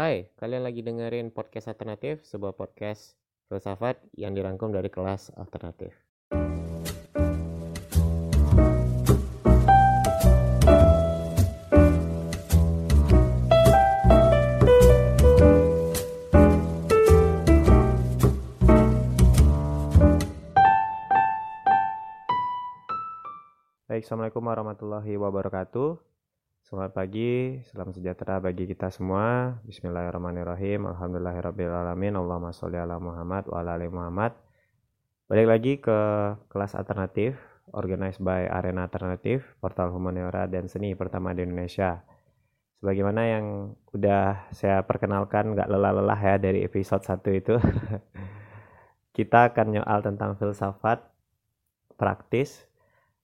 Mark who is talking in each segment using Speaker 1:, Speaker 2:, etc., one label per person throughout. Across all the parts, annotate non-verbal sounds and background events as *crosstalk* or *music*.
Speaker 1: Hai, kalian lagi dengerin podcast alternatif, sebuah podcast filsafat yang dirangkum dari kelas alternatif. Baik, Assalamualaikum warahmatullahi wabarakatuh. Selamat pagi, salam sejahtera bagi kita semua. Bismillahirrahmanirrahim. Alhamdulillahirrahmanirrahim. Allahumma sholli ala Muhammad wa ala ali Muhammad. Balik lagi ke kelas alternatif, organized by Arena Alternatif, portal humaniora dan seni pertama di Indonesia. Sebagaimana yang udah saya perkenalkan gak lelah-lelah ya dari episode 1 itu. *laughs* kita akan nyoal tentang filsafat praktis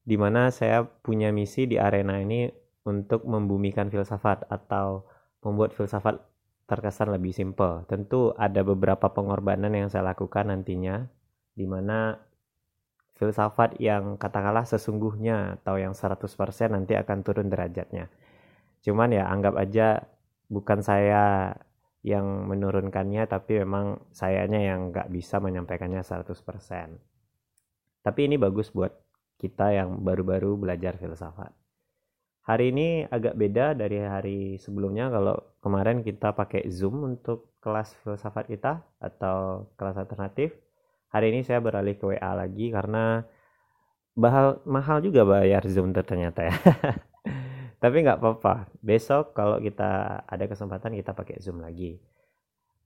Speaker 1: di mana saya punya misi di arena ini untuk membumikan filsafat atau membuat filsafat terkesan lebih simpel. Tentu ada beberapa pengorbanan yang saya lakukan nantinya di mana filsafat yang katakanlah sesungguhnya atau yang 100% nanti akan turun derajatnya. Cuman ya anggap aja bukan saya yang menurunkannya tapi memang sayanya yang nggak bisa menyampaikannya 100%. Tapi ini bagus buat kita yang baru-baru belajar filsafat. Hari ini agak beda dari hari sebelumnya kalau kemarin kita pakai Zoom untuk kelas filsafat kita atau kelas alternatif. Hari ini saya beralih ke WA lagi karena bahal, mahal juga bayar Zoom ternyata ya. *laughs* Tapi nggak apa-apa. Besok kalau kita ada kesempatan kita pakai Zoom lagi.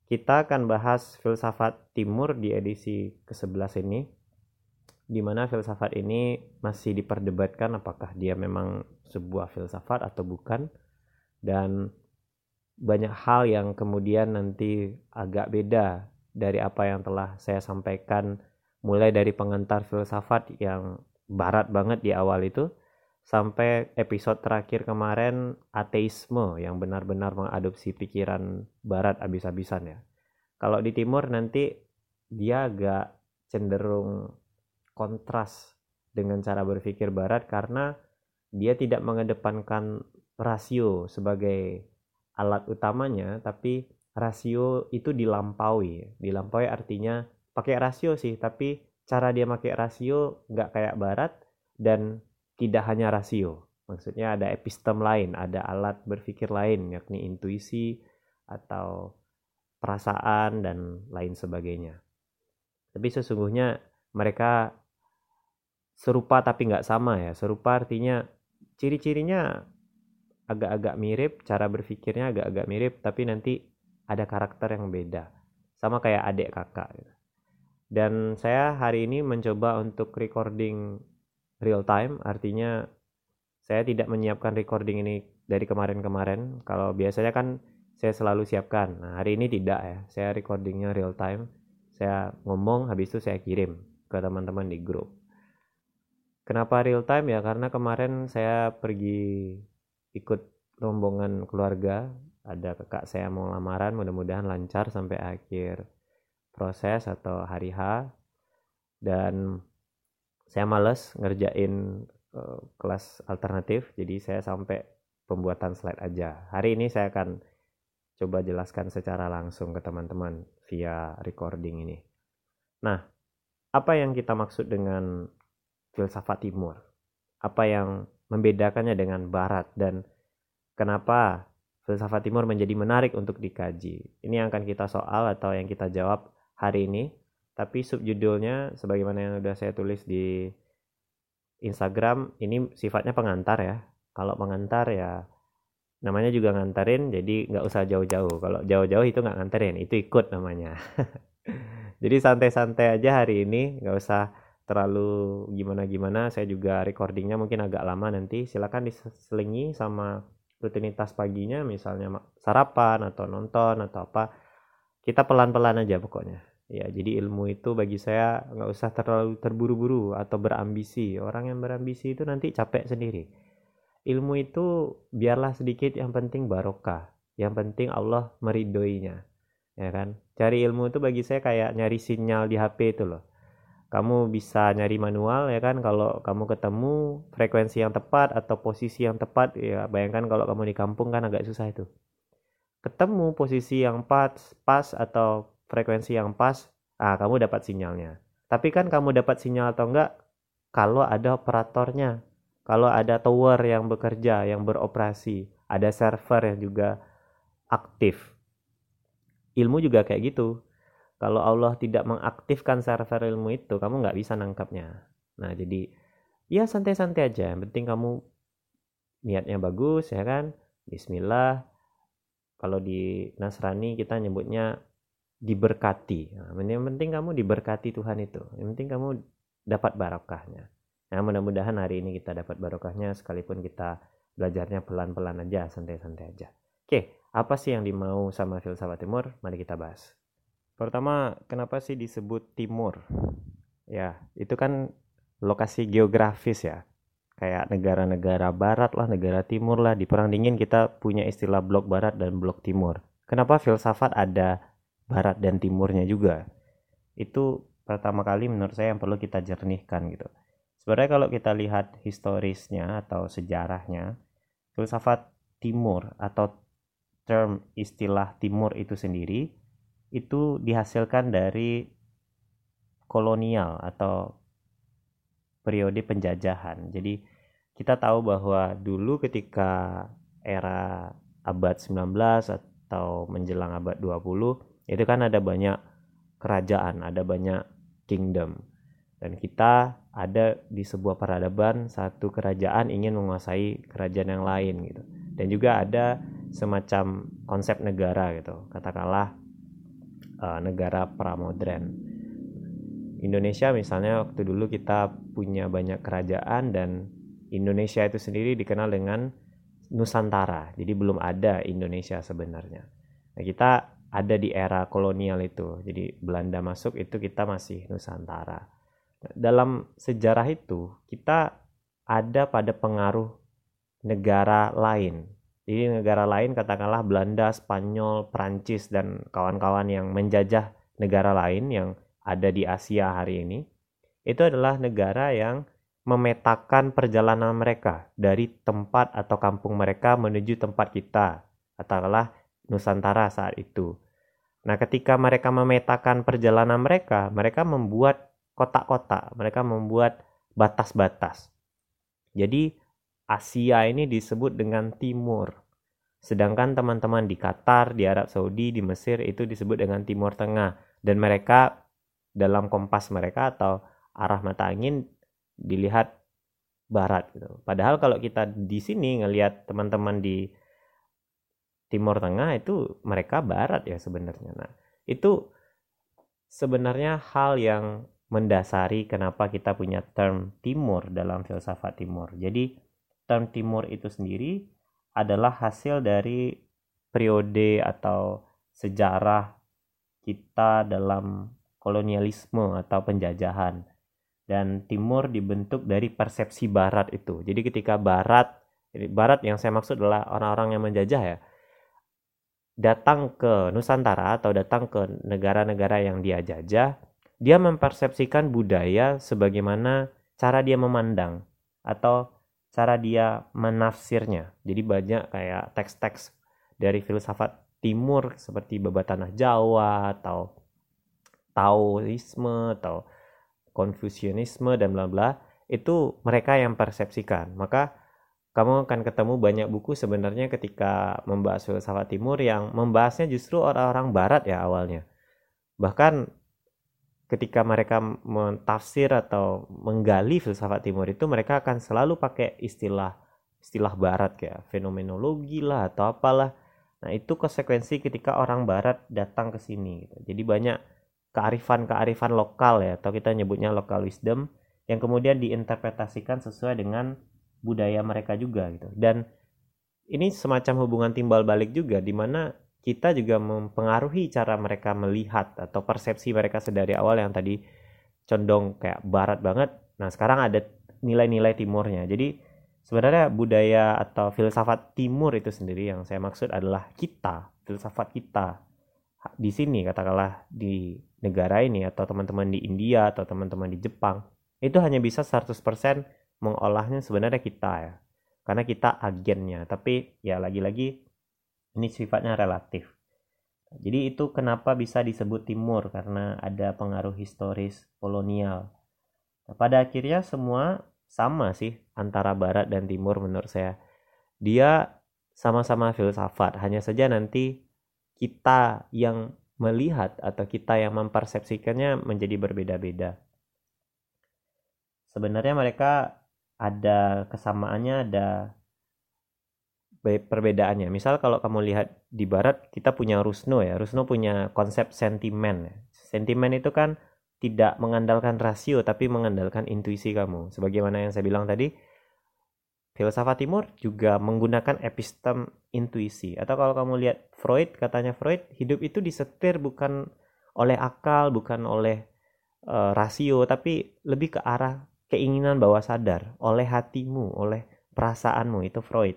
Speaker 1: Kita akan bahas filsafat timur di edisi ke-11 ini di mana filsafat ini masih diperdebatkan apakah dia memang sebuah filsafat atau bukan dan banyak hal yang kemudian nanti agak beda dari apa yang telah saya sampaikan mulai dari pengantar filsafat yang barat banget di awal itu sampai episode terakhir kemarin ateisme yang benar-benar mengadopsi pikiran barat abis-abisan ya. Kalau di timur nanti dia agak cenderung kontras dengan cara berpikir barat karena dia tidak mengedepankan rasio sebagai alat utamanya tapi rasio itu dilampaui. Dilampaui artinya pakai rasio sih tapi cara dia pakai rasio nggak kayak barat dan tidak hanya rasio. Maksudnya ada epistem lain ada alat berpikir lain yakni intuisi atau perasaan dan lain sebagainya. Tapi sesungguhnya mereka serupa tapi nggak sama ya. Serupa artinya ciri-cirinya agak-agak mirip, cara berpikirnya agak-agak mirip, tapi nanti ada karakter yang beda. Sama kayak adik kakak. Gitu. Dan saya hari ini mencoba untuk recording real time, artinya saya tidak menyiapkan recording ini dari kemarin-kemarin. Kalau biasanya kan saya selalu siapkan. Nah, hari ini tidak ya. Saya recordingnya real time. Saya ngomong, habis itu saya kirim ke teman-teman di grup. Kenapa real time ya? Karena kemarin saya pergi ikut rombongan keluarga. Ada kakak saya mau lamaran, mudah-mudahan lancar sampai akhir proses atau hari H. Dan saya males ngerjain uh, kelas alternatif, jadi saya sampai pembuatan slide aja. Hari ini saya akan coba jelaskan secara langsung ke teman-teman via recording ini. Nah, apa yang kita maksud dengan filsafat timur? Apa yang membedakannya dengan barat dan kenapa filsafat timur menjadi menarik untuk dikaji? Ini yang akan kita soal atau yang kita jawab hari ini. Tapi subjudulnya sebagaimana yang sudah saya tulis di Instagram ini sifatnya pengantar ya. Kalau pengantar ya namanya juga nganterin jadi nggak usah jauh-jauh kalau jauh-jauh itu nggak nganterin itu ikut namanya *laughs* jadi santai-santai aja hari ini nggak usah terlalu gimana-gimana saya juga recordingnya mungkin agak lama nanti. Silakan diselingi sama rutinitas paginya misalnya sarapan atau nonton atau apa. Kita pelan-pelan aja pokoknya. Ya jadi ilmu itu bagi saya nggak usah terlalu terburu-buru atau berambisi. Orang yang berambisi itu nanti capek sendiri. Ilmu itu biarlah sedikit yang penting barokah. Yang penting Allah meridoinya. Ya kan? Cari ilmu itu bagi saya kayak nyari sinyal di HP itu loh kamu bisa nyari manual ya kan? Kalau kamu ketemu frekuensi yang tepat atau posisi yang tepat ya bayangkan kalau kamu di kampung kan agak susah itu. Ketemu posisi yang pas pas atau frekuensi yang pas ah kamu dapat sinyalnya. Tapi kan kamu dapat sinyal atau enggak? Kalau ada operatornya kalau ada tower yang bekerja yang beroperasi ada server yang juga aktif. Ilmu juga kayak gitu kalau Allah tidak mengaktifkan server ilmu itu kamu nggak bisa nangkapnya nah jadi ya santai-santai aja yang penting kamu niatnya bagus ya kan Bismillah kalau di Nasrani kita nyebutnya diberkati. Nah, yang penting kamu diberkati Tuhan itu. Yang penting kamu dapat barokahnya. Nah, mudah-mudahan hari ini kita dapat barokahnya sekalipun kita belajarnya pelan-pelan aja, santai-santai aja. Oke, apa sih yang dimau sama filsafat timur? Mari kita bahas. Pertama, kenapa sih disebut timur? Ya, itu kan lokasi geografis ya kayak negara-negara barat lah, negara timur lah. Di perang dingin kita punya istilah blok barat dan blok timur. Kenapa filsafat ada barat dan timurnya juga? Itu pertama kali menurut saya yang perlu kita jernihkan gitu. Sebenarnya kalau kita lihat historisnya atau sejarahnya, filsafat timur atau term istilah timur itu sendiri itu dihasilkan dari kolonial atau periode penjajahan. Jadi kita tahu bahwa dulu ketika era abad 19 atau menjelang abad 20 itu kan ada banyak kerajaan, ada banyak kingdom. Dan kita ada di sebuah peradaban satu kerajaan ingin menguasai kerajaan yang lain gitu. Dan juga ada semacam konsep negara gitu. Katakanlah uh, negara pramodern. Indonesia misalnya waktu dulu kita punya banyak kerajaan dan Indonesia itu sendiri dikenal dengan Nusantara. Jadi belum ada Indonesia sebenarnya. Nah, kita ada di era kolonial itu. Jadi Belanda masuk itu kita masih Nusantara. Dalam sejarah itu kita ada pada pengaruh negara lain. Jadi negara lain katakanlah Belanda, Spanyol, Prancis dan kawan-kawan yang menjajah negara lain yang ada di Asia hari ini. Itu adalah negara yang memetakan perjalanan mereka dari tempat atau kampung mereka menuju tempat kita, katakanlah Nusantara saat itu. Nah, ketika mereka memetakan perjalanan mereka, mereka membuat kotak-kotak, mereka membuat batas-batas. Jadi, Asia ini disebut dengan timur. Sedangkan teman-teman di Qatar, di Arab Saudi, di Mesir itu disebut dengan Timur Tengah. Dan mereka dalam kompas mereka atau arah mata angin dilihat barat gitu. Padahal kalau kita di sini ngelihat teman-teman di Timur Tengah itu mereka barat ya sebenarnya. Nah, itu sebenarnya hal yang mendasari kenapa kita punya term timur dalam filsafat timur. Jadi term timur itu sendiri adalah hasil dari periode atau sejarah kita dalam kolonialisme atau penjajahan dan timur dibentuk dari persepsi barat itu. Jadi ketika barat, barat yang saya maksud adalah orang-orang yang menjajah ya, datang ke Nusantara atau datang ke negara-negara yang dia jajah, dia mempersepsikan budaya sebagaimana cara dia memandang atau cara dia menafsirnya. Jadi banyak kayak teks-teks dari filsafat timur seperti babat tanah Jawa atau Taoisme atau Konfusianisme dan bla bla itu mereka yang persepsikan. Maka kamu akan ketemu banyak buku sebenarnya ketika membahas filsafat timur yang membahasnya justru orang-orang barat ya awalnya. Bahkan ketika mereka mentafsir atau menggali filsafat timur itu mereka akan selalu pakai istilah istilah barat kayak fenomenologi lah atau apalah. Nah, itu konsekuensi ketika orang barat datang ke sini gitu. Jadi banyak kearifan-kearifan lokal ya atau kita nyebutnya local wisdom yang kemudian diinterpretasikan sesuai dengan budaya mereka juga gitu. Dan ini semacam hubungan timbal balik juga di mana kita juga mempengaruhi cara mereka melihat atau persepsi mereka sedari awal yang tadi condong kayak barat banget. Nah, sekarang ada nilai-nilai timurnya. Jadi sebenarnya budaya atau filsafat timur itu sendiri yang saya maksud adalah kita, filsafat kita di sini katakanlah di negara ini atau teman-teman di India atau teman-teman di Jepang itu hanya bisa 100% mengolahnya sebenarnya kita ya karena kita agennya tapi ya lagi-lagi Ini sifatnya relatif. Jadi itu kenapa bisa disebut timur karena ada pengaruh historis kolonial. Nah, pada akhirnya semua sama sih antara barat dan timur menurut saya. Dia sama-sama filsafat, hanya saja nanti kita yang melihat atau kita yang mempersepsikannya menjadi berbeda-beda. Sebenarnya mereka ada kesamaannya, ada perbedaannya. Misal kalau kamu lihat di barat kita punya Rusno ya. Rusno punya konsep sentimen. Ya. Sentimen itu kan tidak mengandalkan rasio tapi mengandalkan intuisi kamu. Sebagaimana yang saya bilang tadi, filsafat timur juga menggunakan epistem intuisi. Atau kalau kamu lihat Freud, katanya Freud, hidup itu disetir bukan oleh akal, bukan oleh uh, rasio, tapi lebih ke arah keinginan bawah sadar, oleh hatimu, oleh perasaanmu, itu Freud.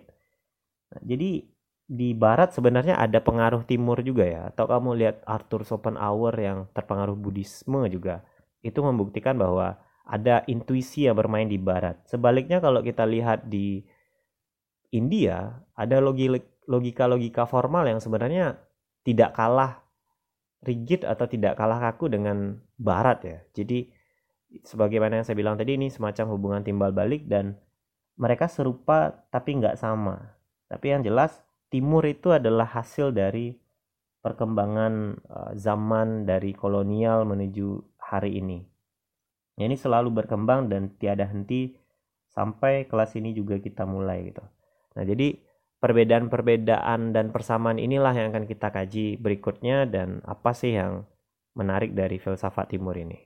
Speaker 1: Jadi di barat sebenarnya ada pengaruh timur juga ya. Atau kamu lihat Arthur Schopenhauer yang terpengaruh Buddhisme juga. Itu membuktikan bahwa ada intuisi yang bermain di barat. Sebaliknya kalau kita lihat di India, ada logika-logika formal yang sebenarnya tidak kalah rigid atau tidak kalah kaku dengan barat ya. Jadi sebagaimana yang saya bilang tadi ini semacam hubungan timbal balik dan mereka serupa tapi nggak sama. Tapi yang jelas timur itu adalah hasil dari perkembangan uh, zaman dari kolonial menuju hari ini. Ya, ini selalu berkembang dan tiada henti sampai kelas ini juga kita mulai gitu. Nah, jadi perbedaan-perbedaan dan persamaan inilah yang akan kita kaji berikutnya dan apa sih yang menarik dari filsafat timur ini.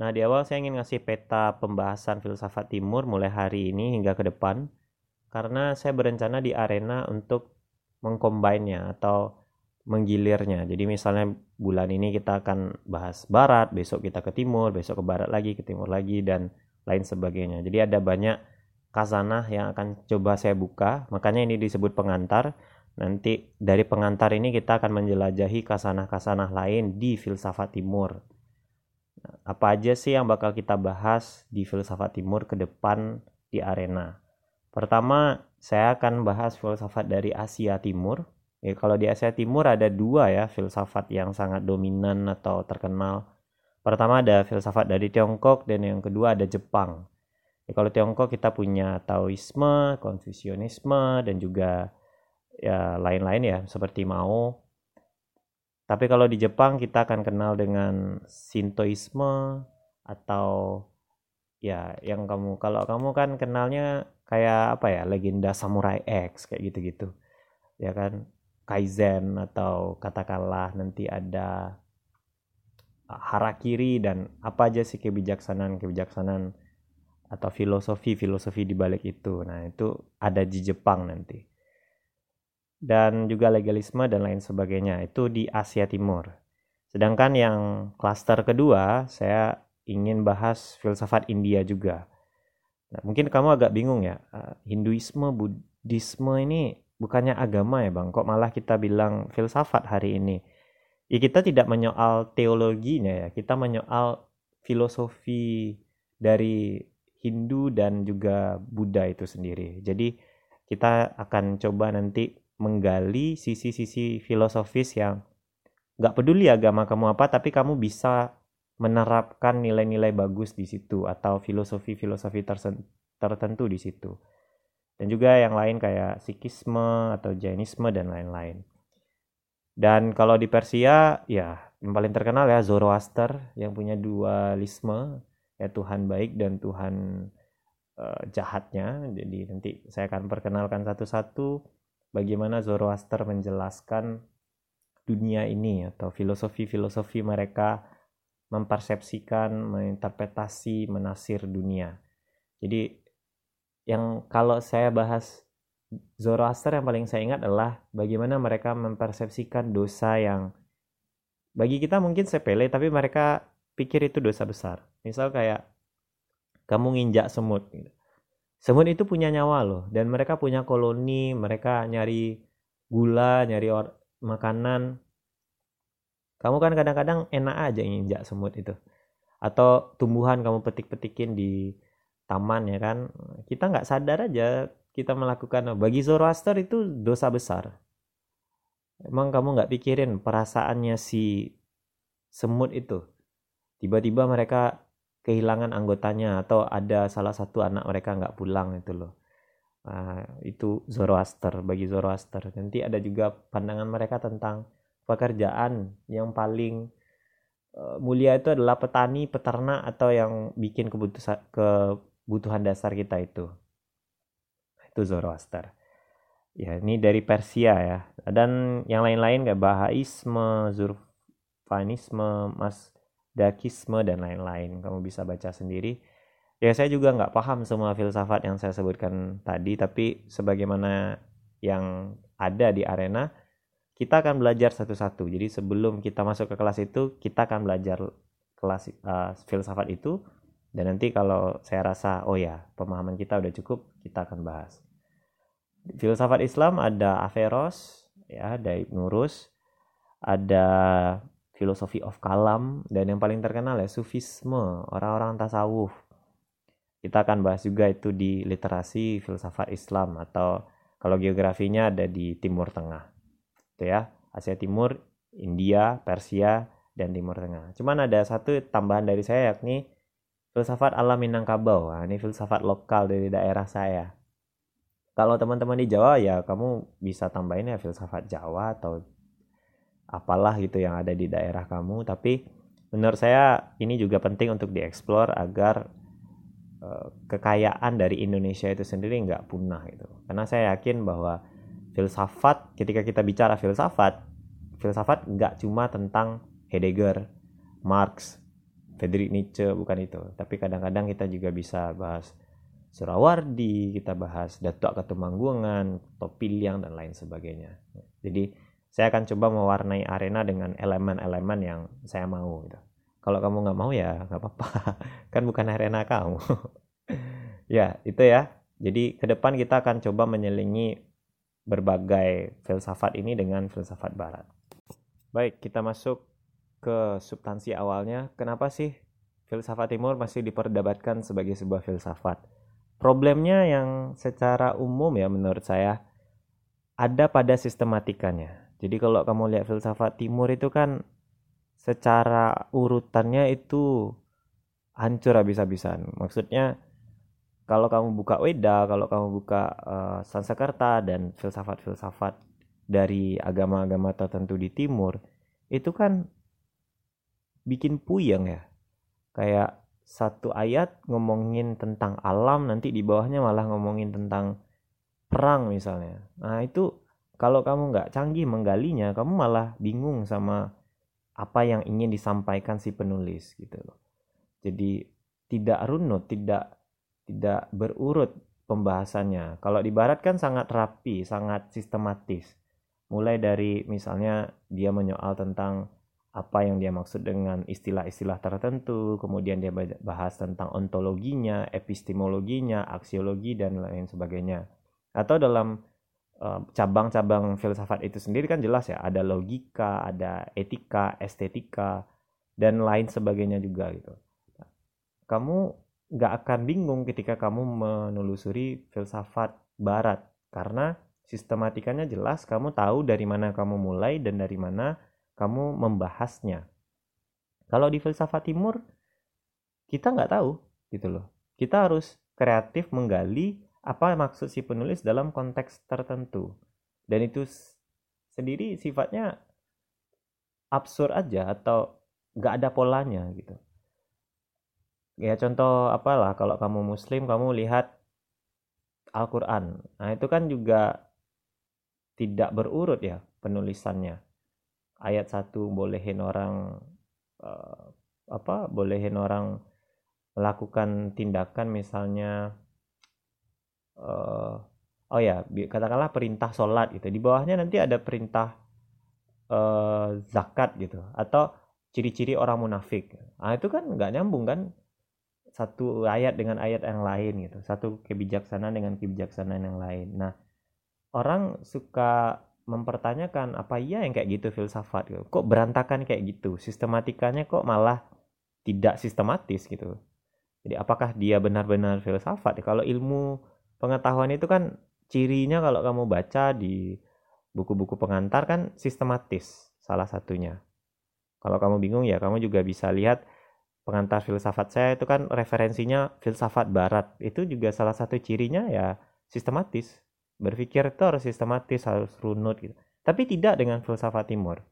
Speaker 1: Nah, di awal saya ingin ngasih peta pembahasan filsafat timur mulai hari ini hingga ke depan karena saya berencana di arena untuk mengcombine-nya atau menggilirnya. Jadi misalnya bulan ini kita akan bahas barat, besok kita ke timur, besok ke barat lagi, ke timur lagi dan lain sebagainya. Jadi ada banyak kazanah yang akan coba saya buka. Makanya ini disebut pengantar. Nanti dari pengantar ini kita akan menjelajahi kasanah-kasanah lain di filsafat timur. Apa aja sih yang bakal kita bahas di filsafat timur ke depan di arena? Pertama, saya akan bahas filsafat dari Asia Timur. Ya, kalau di Asia Timur ada dua ya filsafat yang sangat dominan atau terkenal. Pertama ada filsafat dari Tiongkok dan yang kedua ada Jepang. Ya, kalau Tiongkok kita punya Taoisme, Konfusianisme dan juga ya lain-lain ya seperti Mao. Tapi kalau di Jepang kita akan kenal dengan Shintoisme atau ya yang kamu kalau kamu kan kenalnya kayak apa ya legenda Samurai X kayak gitu-gitu. Ya kan? Kaizen atau katakanlah nanti ada uh, harakiri dan apa aja sih kebijaksanaan kebijaksanaan atau filosofi filosofi di balik itu. Nah itu ada di Jepang nanti. Dan juga legalisme dan lain sebagainya itu di Asia Timur. Sedangkan yang klaster kedua saya ingin bahas filsafat India juga Nah, mungkin kamu agak bingung ya, uh, Hinduisme, Buddhisme ini bukannya agama ya bang, kok malah kita bilang filsafat hari ini? Ya kita tidak menyoal teologinya ya, kita menyoal filosofi dari Hindu dan juga Buddha itu sendiri. Jadi kita akan coba nanti menggali sisi-sisi filosofis yang nggak peduli agama kamu apa, tapi kamu bisa menerapkan nilai-nilai bagus di situ atau filosofi-filosofi tertentu di situ. Dan juga yang lain kayak Sikisme atau Jainisme dan lain-lain. Dan kalau di Persia ya yang paling terkenal ya Zoroaster yang punya dualisme ya Tuhan baik dan Tuhan uh, jahatnya. Jadi nanti saya akan perkenalkan satu-satu bagaimana Zoroaster menjelaskan dunia ini atau filosofi-filosofi mereka mempersepsikan, menginterpretasi, menasir dunia. Jadi yang kalau saya bahas Zoroaster yang paling saya ingat adalah bagaimana mereka mempersepsikan dosa yang bagi kita mungkin sepele tapi mereka pikir itu dosa besar. Misal kayak kamu nginjak semut. Gitu. Semut itu punya nyawa loh dan mereka punya koloni, mereka nyari gula, nyari makanan kamu kan kadang-kadang enak aja nginjak semut itu. Atau tumbuhan kamu petik-petikin di taman ya kan. Kita nggak sadar aja kita melakukan bagi Zoroaster itu dosa besar. Emang kamu nggak pikirin perasaannya si semut itu? Tiba-tiba mereka kehilangan anggotanya atau ada salah satu anak mereka nggak pulang itu loh. Uh, itu Zoroaster bagi Zoroaster. Nanti ada juga pandangan mereka tentang pekerjaan yang paling uh, mulia itu adalah petani peternak atau yang bikin kebutuhan kebutuhan dasar kita itu. Itu Zoroaster. Ya ini dari Persia ya. Dan yang lain-lain kayak Bahaisme Zurfanisme Masdakisme dan lain-lain. Kamu bisa baca sendiri. Ya saya juga nggak paham semua filsafat yang saya sebutkan tadi tapi sebagaimana yang ada di arena kita akan belajar satu-satu jadi sebelum kita masuk ke kelas itu kita akan belajar kelas uh, filsafat itu dan nanti kalau saya rasa oh ya pemahaman kita udah cukup kita akan bahas filsafat Islam ada Averroes, ya, ada Ibn ada filosofi of kalam dan yang paling terkenal ya sufisme, orang-orang tasawuf. Kita akan bahas juga itu di literasi filsafat Islam atau kalau geografinya ada di Timur Tengah. Itu ya, Asia Timur, India, Persia, dan Timur Tengah. Cuman ada satu tambahan dari saya yakni filsafat alam Minangkabau. Nah, ini filsafat lokal dari daerah saya kalau teman-teman di Jawa ya kamu bisa tambahin ya filsafat Jawa atau apalah gitu yang ada di daerah kamu tapi menurut saya ini juga penting untuk dieksplor agar uh, kekayaan dari Indonesia itu sendiri nggak punah gitu karena saya yakin bahwa filsafat ketika kita bicara filsafat filsafat nggak cuma tentang Heidegger Marx Friedrich Nietzsche bukan itu tapi kadang-kadang kita juga bisa bahas Surawardi, kita bahas Datuk Ketumanggungan, Topiliang dan lain sebagainya. Jadi saya akan coba mewarnai arena dengan elemen-elemen yang saya mau. Gitu. Kalau kamu nggak mau ya nggak apa-apa, *laughs* kan bukan arena kamu. *laughs* ya itu ya. Jadi ke depan kita akan coba menyelingi berbagai filsafat ini dengan filsafat Barat. Baik, kita masuk ke substansi awalnya. Kenapa sih filsafat Timur masih diperdebatkan sebagai sebuah filsafat? Problemnya yang secara umum ya menurut saya ada pada sistematikanya. Jadi kalau kamu lihat filsafat timur itu kan secara urutannya itu hancur habis-habisan. Maksudnya kalau kamu buka Weda, kalau kamu buka uh, Sansekerta dan filsafat-filsafat dari agama-agama tertentu di timur, itu kan bikin puyeng ya. Kayak satu ayat ngomongin tentang alam nanti di bawahnya malah ngomongin tentang perang misalnya nah itu kalau kamu nggak canggih menggalinya kamu malah bingung sama apa yang ingin disampaikan si penulis gitu loh jadi tidak runut tidak tidak berurut pembahasannya kalau di barat kan sangat rapi sangat sistematis mulai dari misalnya dia menyoal tentang apa yang dia maksud dengan istilah-istilah tertentu, kemudian dia bahas tentang ontologinya, epistemologinya, aksiologi dan lain sebagainya. Atau dalam eh, cabang-cabang uh, filsafat itu sendiri kan jelas ya, ada logika, ada etika, estetika dan lain sebagainya juga gitu. Kamu nggak akan bingung ketika kamu menelusuri filsafat barat karena sistematikanya jelas, kamu tahu dari mana kamu mulai dan dari mana kamu membahasnya. Kalau di filsafat timur, kita nggak tahu gitu loh. Kita harus kreatif menggali apa maksud si penulis dalam konteks tertentu. Dan itu sendiri sifatnya absurd aja atau nggak ada polanya gitu. Ya contoh apalah kalau kamu muslim kamu lihat Al-Quran. Nah itu kan juga tidak berurut ya penulisannya. Ayat satu bolehin orang uh, apa bolehin orang melakukan tindakan misalnya uh, oh ya katakanlah perintah sholat gitu. Di bawahnya nanti ada perintah uh, zakat gitu. Atau ciri-ciri orang munafik. Nah itu kan nggak nyambung kan satu ayat dengan ayat yang lain gitu. Satu kebijaksanaan dengan kebijaksanaan yang lain. Nah orang suka mempertanyakan apa iya yang kayak gitu filsafat? Gitu. kok berantakan kayak gitu? Sistematikanya kok malah tidak sistematis gitu. Jadi apakah dia benar-benar filsafat? Kalau ilmu pengetahuan itu kan cirinya kalau kamu baca di buku-buku pengantar kan sistematis salah satunya. Kalau kamu bingung ya kamu juga bisa lihat pengantar filsafat saya itu kan referensinya filsafat barat. Itu juga salah satu cirinya ya sistematis. Berpikir itu harus sistematis, harus runut gitu. Tapi tidak dengan filsafat timur.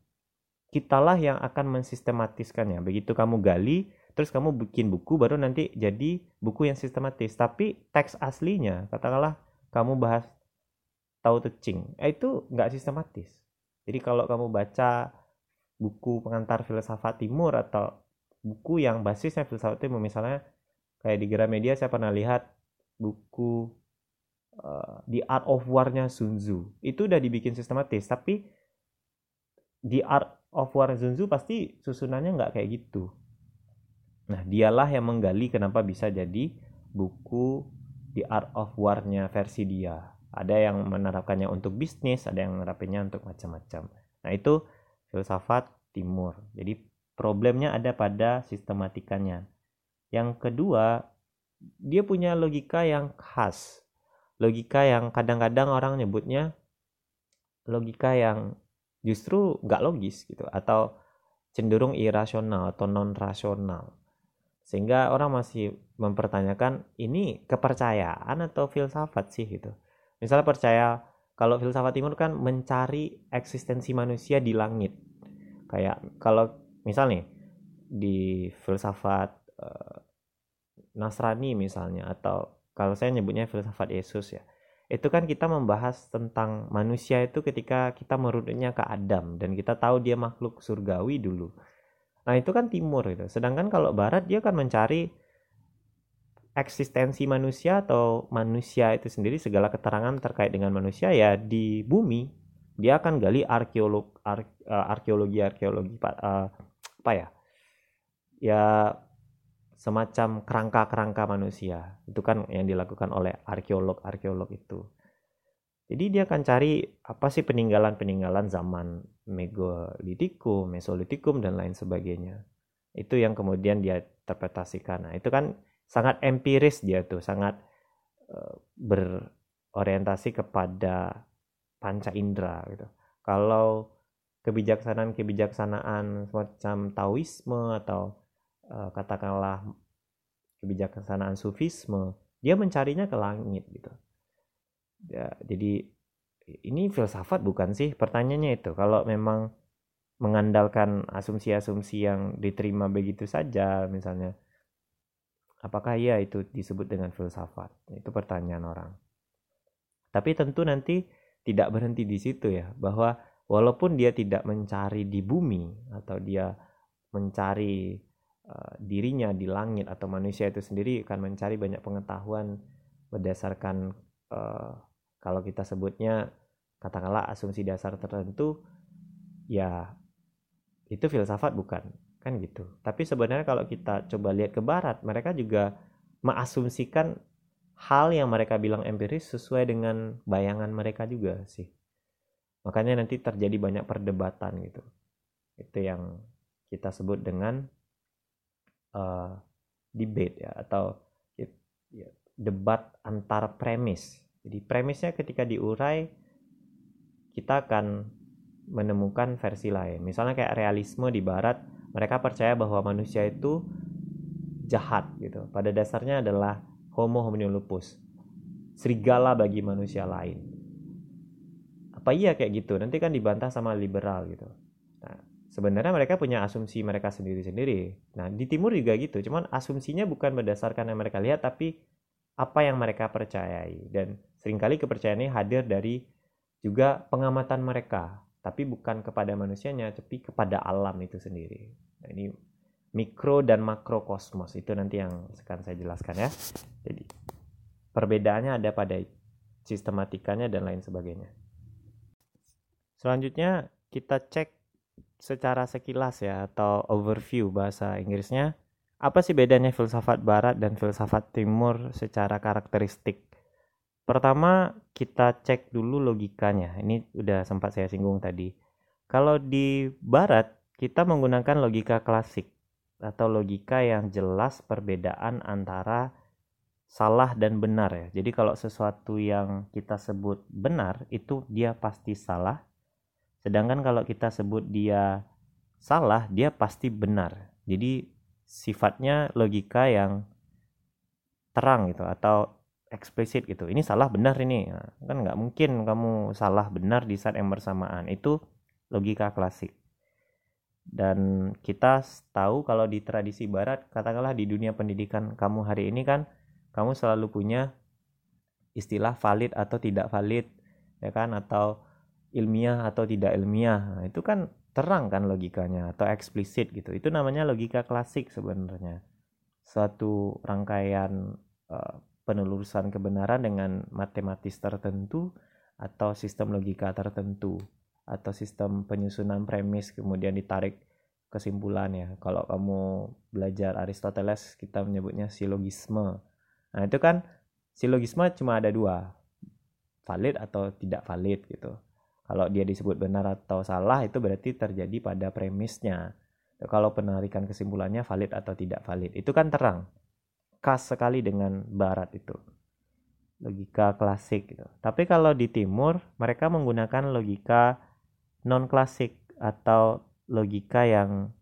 Speaker 1: Kitalah yang akan mensistematiskannya. Begitu kamu gali, terus kamu bikin buku baru nanti jadi buku yang sistematis. Tapi teks aslinya, katakanlah kamu bahas tahu tecing, eh, itu nggak sistematis. Jadi kalau kamu baca buku pengantar filsafat timur atau buku yang basisnya filsafat timur misalnya kayak di Gramedia saya pernah lihat buku uh, The Art of War-nya Sun Tzu. Itu udah dibikin sistematis tapi The Art of War Sun Tzu pasti susunannya nggak kayak gitu. Nah dialah yang menggali kenapa bisa jadi buku The Art of War-nya versi dia. Ada yang menerapkannya untuk bisnis ada yang menerapkannya untuk macam-macam. Nah itu filsafat timur. Jadi problemnya ada pada sistematikanya. Yang kedua, dia punya logika yang khas. Logika yang kadang-kadang orang nyebutnya logika yang justru nggak logis gitu atau cenderung irasional atau non rasional sehingga orang masih mempertanyakan ini kepercayaan atau filsafat sih gitu misalnya percaya kalau filsafat timur kan mencari eksistensi manusia di langit kayak kalau misal nih di filsafat uh, Nasrani misalnya atau kalau saya nyebutnya filsafat Yesus ya itu kan kita membahas tentang manusia itu ketika kita merunutnya ke Adam dan kita tahu dia makhluk surgawi dulu. Nah itu kan timur itu sedangkan kalau barat dia kan mencari eksistensi manusia atau manusia itu sendiri segala keterangan terkait dengan manusia ya di bumi. Dia akan gali arkeolog ar, uh, arkeologi arkeologi uh, apa ya ya semacam kerangka-kerangka manusia itu kan yang dilakukan oleh arkeolog arkeolog itu jadi dia akan cari apa sih peninggalan-peninggalan zaman megalitikum, mesolitikum dan lain sebagainya. Itu yang kemudian dia interpretasikan. Nah, itu kan sangat empiris dia tuh, sangat uh, berorientasi kepada panca indera gitu. Kalau kebijaksanaan-kebijaksanaan semacam Taoisme atau uh, katakanlah kebijaksanaan Sufisme, dia mencarinya ke langit gitu. Ya, jadi ini filsafat bukan sih? Pertanyaannya itu. Kalau memang mengandalkan asumsi-asumsi yang diterima begitu saja misalnya apakah ya itu disebut dengan filsafat? Itu pertanyaan orang. Tapi tentu nanti tidak berhenti di situ ya bahwa walaupun dia tidak mencari di bumi atau dia mencari uh, dirinya di langit atau manusia itu sendiri akan mencari banyak pengetahuan berdasarkan uh, kalau kita sebutnya katakanlah asumsi dasar tertentu ya itu filsafat bukan kan gitu tapi sebenarnya kalau kita coba lihat ke barat mereka juga mengasumsikan hal yang mereka bilang empiris sesuai dengan bayangan mereka juga sih. Makanya nanti terjadi banyak perdebatan gitu. Itu yang kita sebut dengan uh, debate ya atau ya, debat antar premis. Jadi premisnya ketika diurai kita akan menemukan versi lain. Misalnya kayak realisme di barat, mereka percaya bahwa manusia itu jahat gitu. Pada dasarnya adalah Homo hominin lupus. Serigala bagi manusia lain. Apa iya kayak gitu? Nanti kan dibantah sama liberal gitu. Nah, sebenarnya mereka punya asumsi mereka sendiri-sendiri. Nah, di timur juga gitu. Cuman asumsinya bukan berdasarkan yang mereka lihat, tapi apa yang mereka percayai. Dan sering kali kepercayaan ini hadir dari juga pengamatan mereka. Tapi bukan kepada manusianya, tapi kepada alam itu sendiri. Nah, ini mikro dan makro kosmos itu nanti yang sekarang saya jelaskan ya. Jadi perbedaannya ada pada sistematikanya dan lain sebagainya. Selanjutnya kita cek secara sekilas ya atau overview bahasa Inggrisnya. Apa sih bedanya filsafat barat dan filsafat timur secara karakteristik? Pertama, kita cek dulu logikanya. Ini udah sempat saya singgung tadi. Kalau di barat, kita menggunakan logika klasik atau logika yang jelas perbedaan antara salah dan benar ya. Jadi kalau sesuatu yang kita sebut benar itu dia pasti salah. Sedangkan kalau kita sebut dia salah, dia pasti benar. Jadi sifatnya logika yang terang gitu atau eksplisit gitu. Ini salah benar ini. Nah, kan nggak mungkin kamu salah benar di saat yang bersamaan. Itu logika klasik. Dan kita tahu kalau di tradisi barat, katakanlah di dunia pendidikan kamu hari ini kan kamu selalu punya istilah valid atau tidak valid ya kan atau ilmiah atau tidak ilmiah. Nah, itu kan terang kan logikanya atau eksplisit gitu. Itu namanya logika klasik sebenarnya. Suatu rangkaian uh, penelurusan kebenaran dengan matematis tertentu atau sistem logika tertentu atau sistem penyusunan premis kemudian ditarik kesimpulannya kalau kamu belajar Aristoteles kita menyebutnya silogisme. Nah itu kan silogisme cuma ada dua, valid atau tidak valid gitu. Kalau dia disebut benar atau salah itu berarti terjadi pada premisnya. Kalau penarikan kesimpulannya valid atau tidak valid, itu kan terang. Khas sekali dengan barat itu. Logika klasik gitu. Tapi kalau di timur mereka menggunakan logika non klasik atau logika yang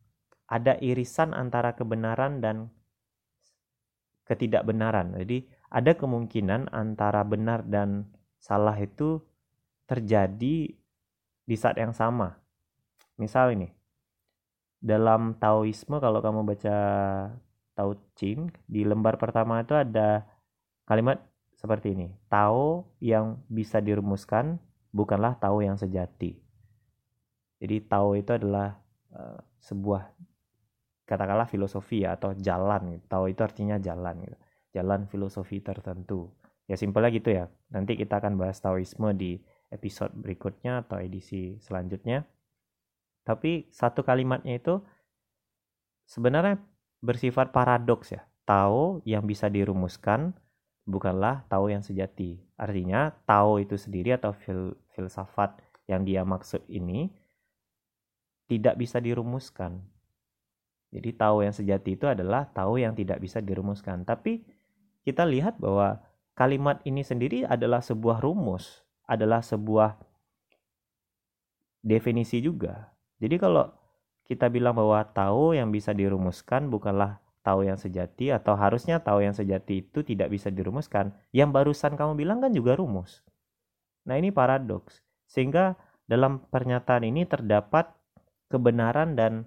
Speaker 1: ada irisan antara kebenaran dan ketidakbenaran. Jadi ada kemungkinan antara benar dan salah itu terjadi di saat yang sama. Misal ini, dalam Taoisme kalau kamu baca Tao Ching, di lembar pertama itu ada kalimat seperti ini. Tao yang bisa dirumuskan bukanlah Tao yang sejati. Jadi Tao itu adalah uh, sebuah katakanlah filosofi ya, atau jalan gitu. tahu itu artinya jalan gitu jalan filosofi tertentu ya simpelnya gitu ya nanti kita akan bahas taoisme di episode berikutnya atau edisi selanjutnya. Tapi satu kalimatnya itu sebenarnya bersifat paradoks ya. Tahu yang bisa dirumuskan bukanlah tahu yang sejati. Artinya tahu itu sendiri atau fil filsafat yang dia maksud ini tidak bisa dirumuskan. Jadi tahu yang sejati itu adalah tahu yang tidak bisa dirumuskan. Tapi kita lihat bahwa kalimat ini sendiri adalah sebuah rumus, adalah sebuah definisi juga. Jadi kalau kita bilang bahwa tahu yang bisa dirumuskan bukanlah tahu yang sejati atau harusnya tahu yang sejati itu tidak bisa dirumuskan. Yang barusan kamu bilang kan juga rumus. Nah, ini paradoks. Sehingga dalam pernyataan ini terdapat kebenaran dan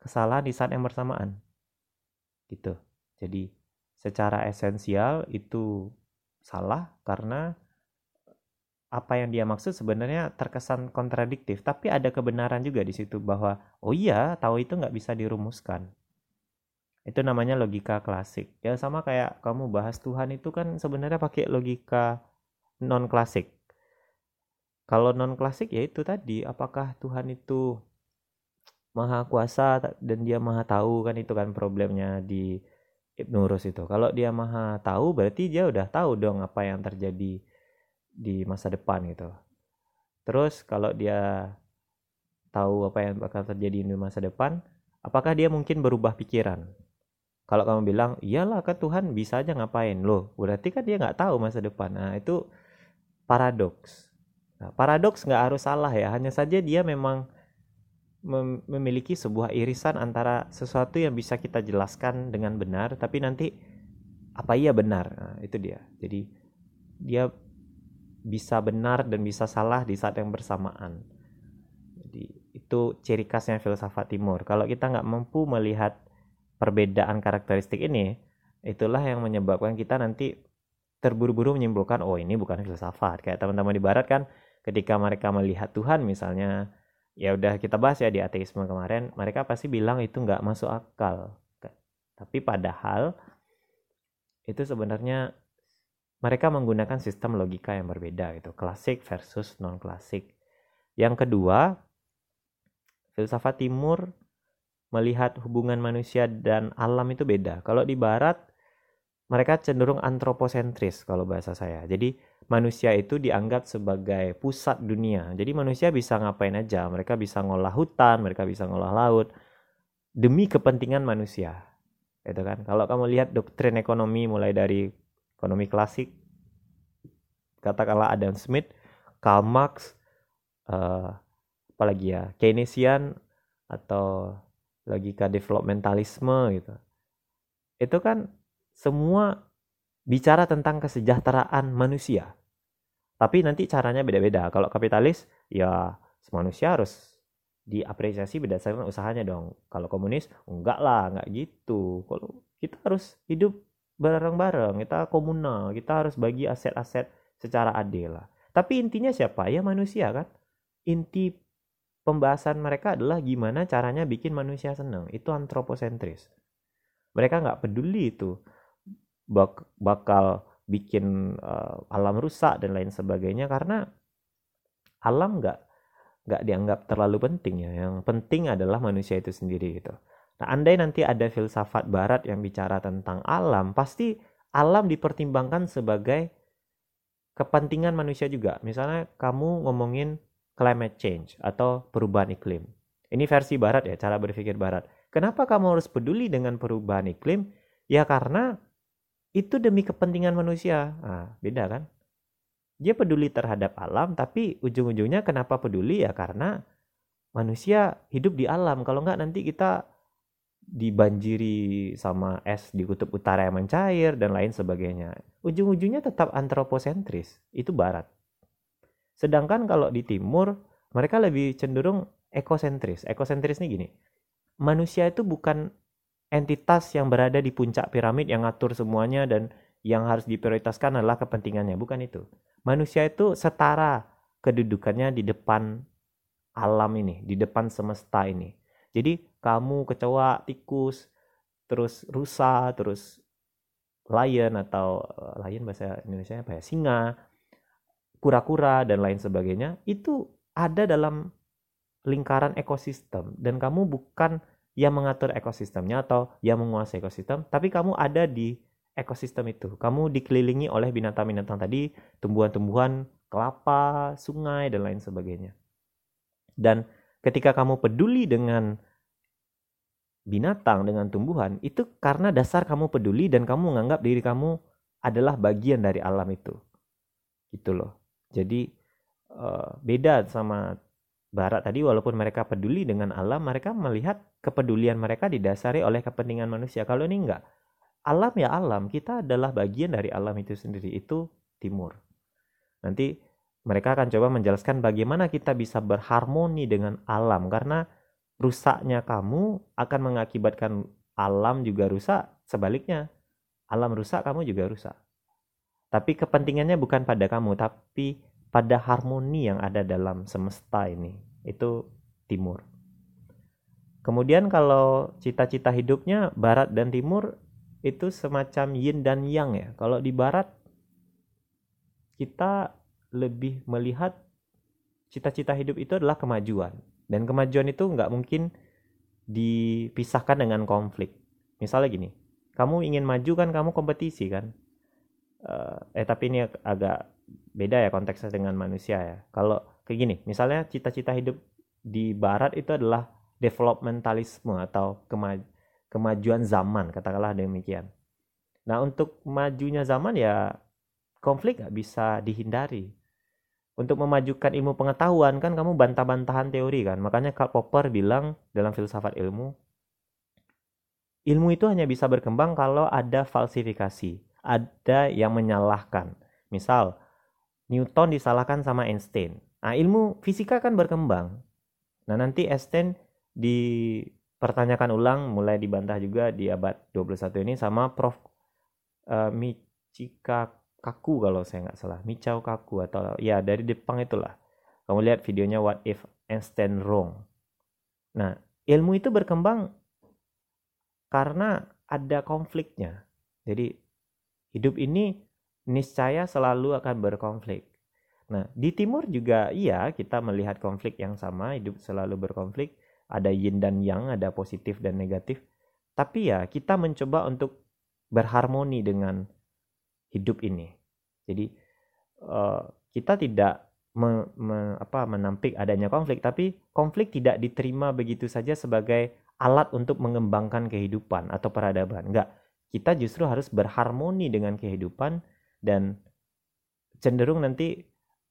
Speaker 1: kesalahan di saat yang bersamaan. Gitu. Jadi secara esensial itu salah karena apa yang dia maksud sebenarnya terkesan kontradiktif, tapi ada kebenaran juga di situ bahwa oh iya tahu itu nggak bisa dirumuskan. Itu namanya logika klasik. Ya sama kayak kamu bahas Tuhan itu kan sebenarnya pakai logika non klasik. Kalau non klasik ya itu tadi apakah Tuhan itu maha kuasa dan dia maha tahu kan itu kan problemnya di Ibnu Rus itu. Kalau dia maha tahu berarti dia udah tahu dong apa yang terjadi di masa depan gitu. Terus kalau dia tahu apa yang bakal terjadi di masa depan, apakah dia mungkin berubah pikiran? Kalau kamu bilang, iyalah kan Tuhan bisa aja ngapain loh, berarti kan dia nggak tahu masa depan. Nah itu paradoks. Nah, paradoks nggak harus salah ya, hanya saja dia memang mem memiliki sebuah irisan antara sesuatu yang bisa kita jelaskan dengan benar tapi nanti apa iya benar nah, itu dia jadi dia bisa benar dan bisa salah di saat yang bersamaan. Jadi itu ciri khasnya filsafat timur. Kalau kita nggak mampu melihat perbedaan karakteristik ini itulah yang menyebabkan kita nanti terburu-buru menyimpulkan oh ini bukan filsafat. Kayak teman-teman di barat kan ketika mereka melihat Tuhan misalnya ya udah kita bahas ya di ateisme kemarin mereka pasti bilang itu nggak masuk akal. Tapi padahal itu sebenarnya mereka menggunakan sistem logika yang berbeda gitu klasik versus non klasik yang kedua filsafat timur melihat hubungan manusia dan alam itu beda kalau di barat mereka cenderung antroposentris kalau bahasa saya jadi manusia itu dianggap sebagai pusat dunia. Jadi manusia bisa ngapain aja, mereka bisa ngolah hutan, mereka bisa ngolah laut demi kepentingan manusia. Itu kan. Kalau kamu lihat doktrin ekonomi mulai dari ekonomi klasik. Katakanlah Adam Smith Karl Marx uh, apalagi ya? Keynesian atau logika developmentalisme gitu. Itu kan semua bicara tentang kesejahteraan manusia. Tapi nanti caranya beda-beda. Kalau kapitalis ya manusia harus diapresiasi berdasarkan usahanya dong. Kalau komunis enggak lah enggak gitu. Kalau kita harus hidup bareng-bareng kita komunal kita harus bagi aset-aset secara adil lah tapi intinya siapa ya manusia kan inti pembahasan mereka adalah gimana caranya bikin manusia senang. Itu antroposentris. Mereka nggak peduli itu bak bakal bikin uh, alam rusak dan lain sebagainya karena alam nggak nggak dianggap terlalu penting ya. Yang penting adalah manusia itu sendiri gitu. Nah, andai nanti ada filsafat barat yang bicara tentang alam, pasti alam dipertimbangkan sebagai kepentingan manusia juga. Misalnya kamu ngomongin climate change atau perubahan iklim. Ini versi barat ya, cara berpikir barat. Kenapa kamu harus peduli dengan perubahan iklim? Ya karena itu demi kepentingan manusia. Nah, beda kan? Dia peduli terhadap alam, tapi ujung-ujungnya kenapa peduli ya karena manusia hidup di alam. Kalau nggak nanti kita dibanjiri sama es di kutub utara yang mencair dan lain sebagainya. Ujung-ujungnya tetap antroposentris. Itu barat. Sedangkan kalau di timur, mereka lebih cenderung ekosentris. Ekosentris ini gini, manusia itu bukan entitas yang berada di puncak piramid yang ngatur semuanya dan yang harus diprioritaskan adalah kepentingannya. Bukan itu. Manusia itu setara kedudukannya di depan alam ini, di depan semesta ini. Jadi kamu kecoa, tikus, terus rusa, terus lion atau eh, lion bahasa Indonesia apa ya? Singa, kura-kura dan lain sebagainya itu ada dalam lingkaran ekosistem dan kamu bukan yang mengatur ekosistemnya atau yang menguasai ekosistem tapi kamu ada di ekosistem itu kamu dikelilingi oleh binatang-binatang tadi tumbuhan-tumbuhan kelapa sungai dan lain sebagainya dan ketika kamu peduli dengan binatang dengan tumbuhan itu karena dasar kamu peduli dan kamu menganggap diri kamu adalah bagian dari alam itu gitu loh jadi uh, beda sama barat tadi walaupun mereka peduli dengan alam, mereka melihat kepedulian mereka didasari oleh kepentingan manusia. Kalau ini enggak. Alam ya alam, kita adalah bagian dari alam itu sendiri. Itu timur. Nanti mereka akan coba menjelaskan bagaimana kita bisa berharmoni dengan alam karena rusaknya kamu akan mengakibatkan alam juga rusak, sebaliknya alam rusak kamu juga rusak. Tapi kepentingannya bukan pada kamu, tapi pada harmoni yang ada dalam semesta ini. Itu timur. Kemudian kalau cita-cita hidupnya barat dan timur itu semacam yin dan yang ya. Kalau di barat kita lebih melihat cita-cita hidup itu adalah kemajuan. Dan kemajuan itu nggak mungkin dipisahkan dengan konflik. Misalnya gini, kamu ingin maju kan kamu kompetisi kan uh, eh tapi ini agak beda ya konteksnya dengan manusia ya. Kalau kayak gini, misalnya cita-cita hidup di barat itu adalah developmentalisme atau kemaj kemajuan zaman, katakanlah demikian. Nah, untuk majunya zaman ya konflik gak bisa dihindari. Untuk memajukan ilmu pengetahuan kan kamu bantah-bantahan teori kan. Makanya Karl Popper bilang dalam filsafat ilmu, ilmu itu hanya bisa berkembang kalau ada falsifikasi ada yang menyalahkan. Misal, Newton disalahkan sama Einstein. Nah, ilmu fisika kan berkembang. Nah, nanti Einstein dipertanyakan ulang, mulai dibantah juga di abad 21 ini sama Prof. Uh, Michika Kaku kalau saya nggak salah. Michao Kaku atau ya dari Jepang itulah. Kamu lihat videonya What If Einstein Wrong. Nah, ilmu itu berkembang karena ada konfliknya. Jadi hidup ini niscaya selalu akan berkonflik. Nah, di timur juga iya kita melihat konflik yang sama, hidup selalu berkonflik, ada yin dan yang, ada positif dan negatif. Tapi ya kita mencoba untuk berharmoni dengan hidup ini. Jadi uh, kita tidak me, me, apa, menampik adanya konflik, tapi konflik tidak diterima begitu saja sebagai alat untuk mengembangkan kehidupan atau peradaban. Enggak, kita justru harus berharmoni dengan kehidupan dan cenderung nanti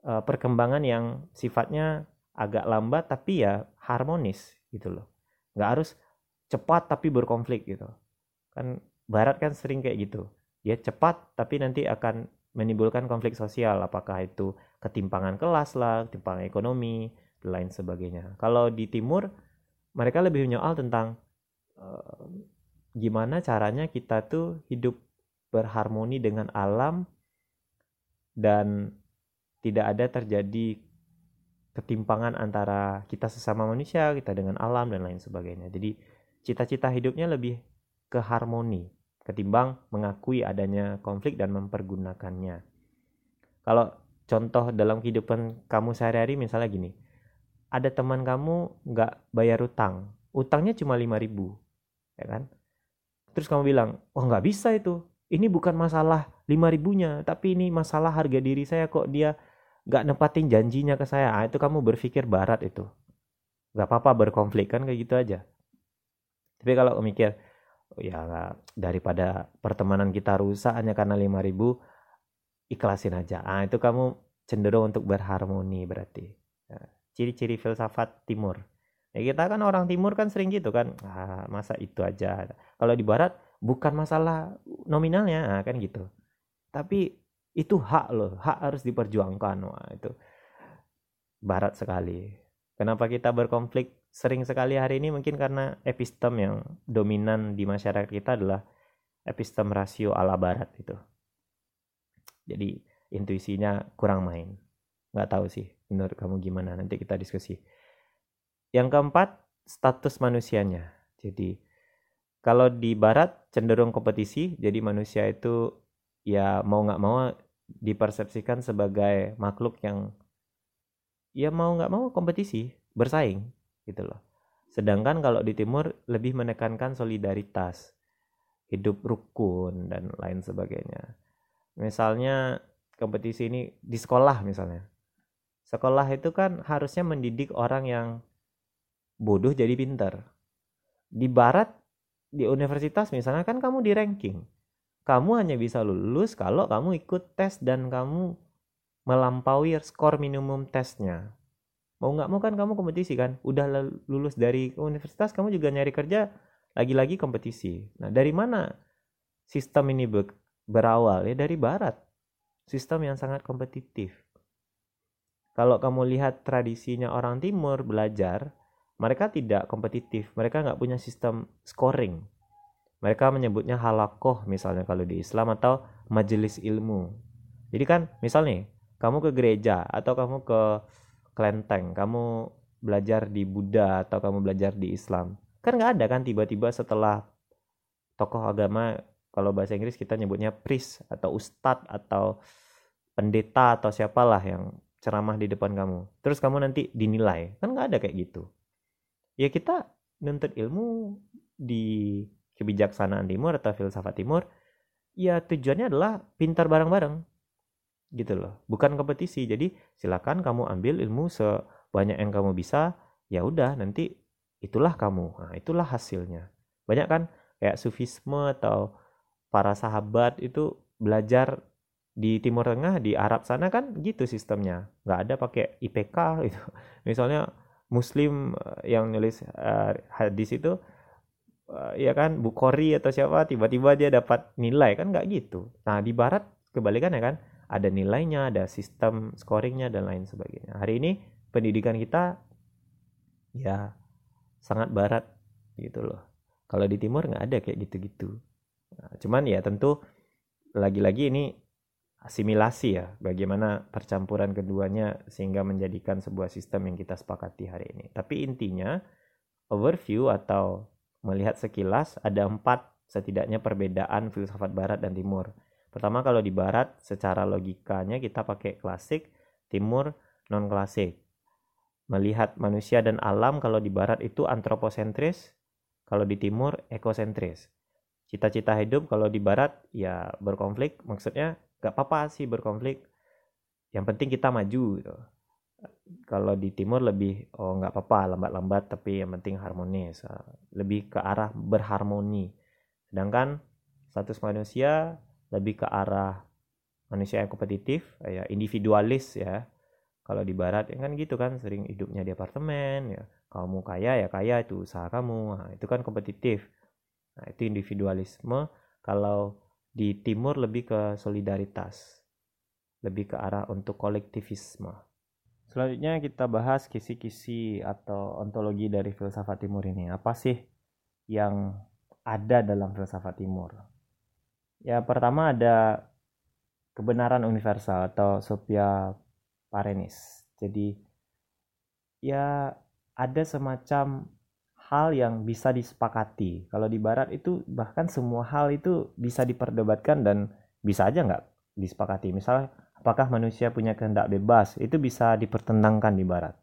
Speaker 1: uh, perkembangan yang sifatnya agak lambat tapi ya harmonis gitu loh nggak harus cepat tapi berkonflik gitu kan barat kan sering kayak gitu dia cepat tapi nanti akan menimbulkan konflik sosial. Apakah itu ketimpangan kelas lah ketimpangan ekonomi dan lain sebagainya. Kalau di timur mereka lebih menyoal tentang uh, gimana caranya kita tuh hidup berharmoni dengan alam dan tidak ada terjadi ketimpangan antara kita sesama manusia, kita dengan alam dan lain sebagainya. Jadi cita-cita hidupnya lebih ke harmoni ketimbang mengakui adanya konflik dan mempergunakannya. Kalau contoh dalam kehidupan kamu sehari-hari misalnya gini, ada teman kamu nggak bayar utang, utangnya cuma 5000 ya kan? Terus kamu bilang, oh nggak bisa itu, ini bukan masalah 5 ribunya, tapi ini masalah harga diri saya kok dia nggak nepatin janjinya ke saya. Ah, itu kamu berpikir barat itu. Nggak apa-apa berkonflik kan kayak gitu aja. Tapi kalau mikir, ya daripada pertemanan kita rusak hanya karena 5 ribu, ikhlasin aja. Ah, itu kamu cenderung untuk berharmoni berarti. Nah, ciri-ciri filsafat timur. Ya kita kan orang timur kan sering gitu kan, ah, masa itu aja. Kalau di barat bukan masalah nominalnya nah, kan gitu. Tapi itu hak loh, hak harus diperjuangkan. Wah, itu barat sekali. Kenapa kita berkonflik sering sekali hari ini mungkin karena epistem yang dominan di masyarakat kita adalah epistem rasio ala barat itu. Jadi intuisinya kurang main. Nggak tahu sih menurut kamu gimana, nanti kita diskusi. Yang keempat, status manusianya. Jadi, kalau di barat cenderung kompetisi, jadi manusia itu ya mau nggak mau dipersepsikan sebagai makhluk yang ya mau nggak mau kompetisi, bersaing gitu loh. Sedangkan kalau di timur lebih menekankan solidaritas, hidup rukun dan lain sebagainya. Misalnya kompetisi ini di sekolah misalnya. Sekolah itu kan harusnya mendidik orang yang bodoh jadi pintar. Di barat, di universitas misalnya kan kamu di ranking. Kamu hanya bisa lulus kalau kamu ikut tes dan kamu melampaui skor minimum tesnya. Mau nggak mau kan kamu kompetisi kan. Udah lulus dari universitas kamu juga nyari kerja lagi-lagi kompetisi. Nah dari mana sistem ini berawal? Ya dari barat. Sistem yang sangat kompetitif. Kalau kamu lihat tradisinya orang timur belajar, mereka tidak kompetitif, mereka nggak punya sistem scoring. Mereka menyebutnya halakoh misalnya kalau di Islam atau majelis ilmu. Jadi kan misalnya kamu ke gereja atau kamu ke kelenteng, kamu belajar di Buddha atau kamu belajar di Islam. Kan nggak ada kan tiba-tiba setelah tokoh agama kalau bahasa Inggris kita nyebutnya priest atau ustadz atau pendeta atau siapalah yang ceramah di depan kamu. Terus kamu nanti dinilai. Kan nggak ada kayak gitu ya kita nuntut ilmu di kebijaksanaan timur atau filsafat timur ya tujuannya adalah pintar bareng-bareng gitu loh. Bukan kompetisi. Jadi silakan kamu ambil ilmu sebanyak yang kamu bisa. Ya udah nanti itulah kamu. Nah itulah hasilnya. Banyak kan? Kayak sufisme atau para sahabat itu belajar di Timur Tengah di Arab sana kan gitu sistemnya. Nggak ada pakai IPK *laughs* gitu. Misalnya muslim eh, yang nulis uh, hadis itu uh, ya kan Bukhari atau siapa tiba-tiba dia dapat nilai. Kan nggak gitu. Nah di barat kebalikan ya kan ada nilainya ada sistem scoringnya dan lain sebagainya hari ini pendidikan kita ya sangat barat gitu loh kalau di timur nggak ada kayak gitu-gitu nah, cuman ya tentu lagi-lagi ini asimilasi ya, bagaimana percampuran keduanya sehingga menjadikan sebuah sistem yang kita sepakati hari ini. Tapi intinya overview atau melihat sekilas ada empat setidaknya perbedaan filsafat barat dan timur. Pertama kalau di barat secara logikanya kita pakai klasik, timur non klasik. Melihat manusia dan alam kalau di barat itu antroposentris, kalau di timur ekosentris. Cita-cita hidup kalau di barat ya berkonflik, maksudnya gak apa-apa sih berkonflik yang penting kita maju gitu kalau di timur lebih oh nggak apa-apa lambat-lambat tapi yang penting harmonis lebih ke arah berharmoni sedangkan status manusia lebih ke arah manusia yang kompetitif ya individualis ya. Kalau di barat ya kan gitu kan sering hidupnya di apartemen ya. Kamu kaya ya kaya itu usaha kamu. Nah, itu kan kompetitif. Nah itu individualisme. Kalau di timur lebih ke solidaritas lebih ke arah untuk kolektivisme. Selanjutnya kita bahas kisi-kisi atau ontologi dari filsafat timur ini. Apa sih yang ada dalam filsafat timur ya pertama ada kebenaran universal atau sophia parenis. Jadi ya ada semacam hal yang bisa disepakati. Kalau di barat itu bahkan semua hal itu bisa diperdebatkan dan bisa aja nggak disepakati. Misalnya apakah manusia punya kehendak bebas? Itu bisa dipertentangkan di barat.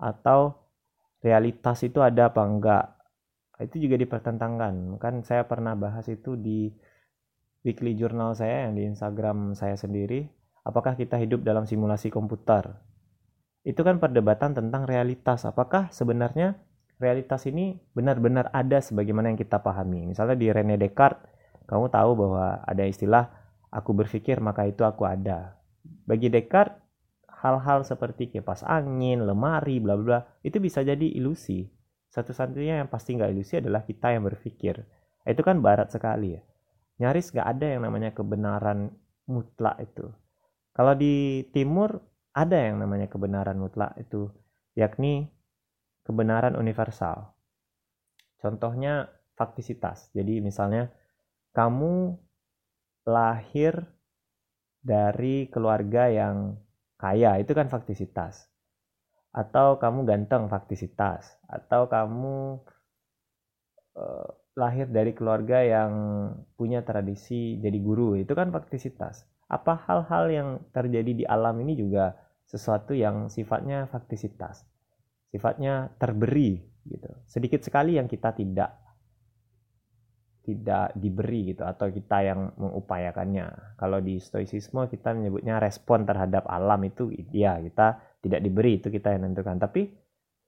Speaker 1: Atau realitas itu ada apa enggak itu juga dipertentangkan. Kan saya pernah bahas itu di weekly journal saya yang di Instagram saya sendiri, apakah kita hidup dalam simulasi komputer? Itu kan perdebatan tentang realitas. Apakah sebenarnya realitas ini benar-benar ada sebagaimana yang kita pahami? Misalnya di Rene Descartes, kamu tahu bahwa ada istilah aku berpikir maka itu aku ada. Bagi Descartes, hal-hal seperti kipas angin, lemari, bla bla, itu bisa jadi ilusi. Satu-satunya yang pasti nggak ilusi adalah kita yang berpikir. Itu kan barat sekali ya nyaris gak ada yang namanya kebenaran mutlak itu. Kalau di timur ada yang namanya kebenaran mutlak itu, yakni kebenaran universal. Contohnya faktisitas. Jadi misalnya kamu lahir dari keluarga yang kaya, itu kan faktisitas. Atau kamu ganteng faktisitas. Atau kamu uh, lahir dari keluarga yang punya tradisi jadi guru. Itu kan faktisitas. Apa hal-hal yang terjadi di alam ini juga sesuatu yang sifatnya faktisitas? Sifatnya terberi gitu. Sedikit sekali yang kita tidak tidak diberi gitu atau kita yang mengupayakannya. Kalau di stoicisme kita menyebutnya respon terhadap alam itu ya kita tidak diberi itu kita yang menentukan. Tapi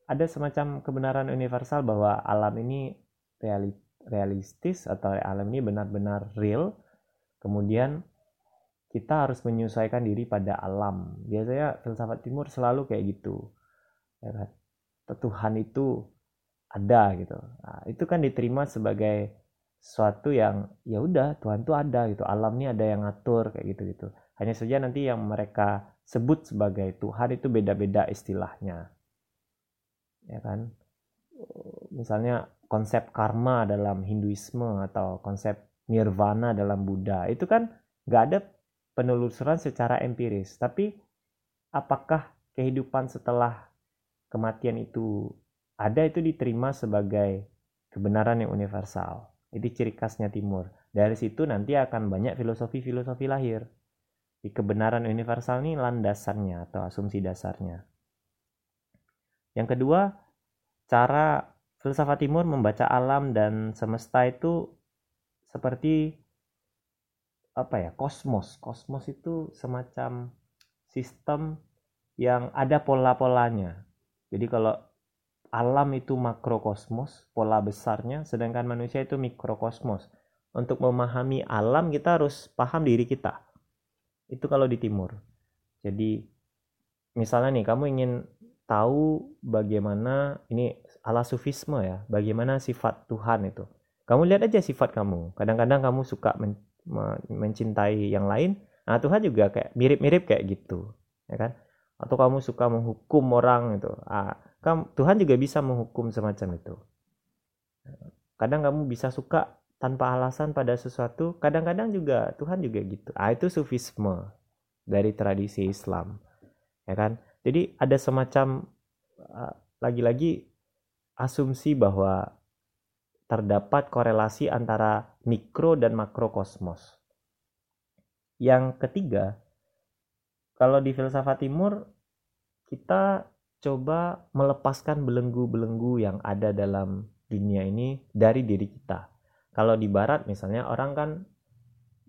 Speaker 1: ada semacam kebenaran universal bahwa alam ini realita realistis atau alam ini benar-benar real kemudian kita harus menyesuaikan diri pada alam. Biasanya filsafat timur selalu kayak gitu. Ya kan? Tuhan itu ada gitu. Nah, itu kan diterima sebagai sesuatu yang ya udah Tuhan tuh ada gitu. Alam ini ada yang ngatur kayak gitu gitu hanya saja nanti yang mereka sebut sebagai Tuhan itu beda-beda istilahnya. Ya kan misalnya konsep karma dalam Hinduisme atau konsep nirvana dalam Buddha itu kan nggak ada penelusuran secara empiris. Tapi apakah kehidupan setelah kematian itu ada itu diterima sebagai kebenaran yang universal. Itu ciri khasnya timur. Dari situ nanti akan banyak filosofi-filosofi lahir. Di kebenaran universal ini landasannya atau asumsi dasarnya. Yang kedua cara filsafat timur membaca alam dan semesta itu seperti apa ya kosmos. Kosmos itu semacam sistem yang ada pola-polanya. Jadi kalau alam itu makrokosmos pola besarnya sedangkan manusia itu mikrokosmos. Untuk memahami alam kita harus paham diri kita. Itu kalau di timur. Jadi misalnya nih kamu ingin tahu bagaimana ini ala sufisme ya, bagaimana sifat Tuhan itu. Kamu lihat aja sifat kamu. Kadang-kadang kamu suka men, mencintai yang lain, nah Tuhan juga kayak mirip-mirip kayak gitu, ya kan? Atau kamu suka menghukum orang itu, ah, kamu, Tuhan juga bisa menghukum semacam itu. Kadang kamu bisa suka tanpa alasan pada sesuatu, kadang-kadang juga Tuhan juga gitu. Ah itu sufisme dari tradisi Islam, ya kan? Jadi ada semacam ah, lagi-lagi asumsi bahwa terdapat korelasi antara mikro dan makrokosmos. Yang ketiga, kalau di filsafat timur kita coba melepaskan belenggu-belenggu yang ada dalam dunia ini dari diri kita. Kalau di barat misalnya orang kan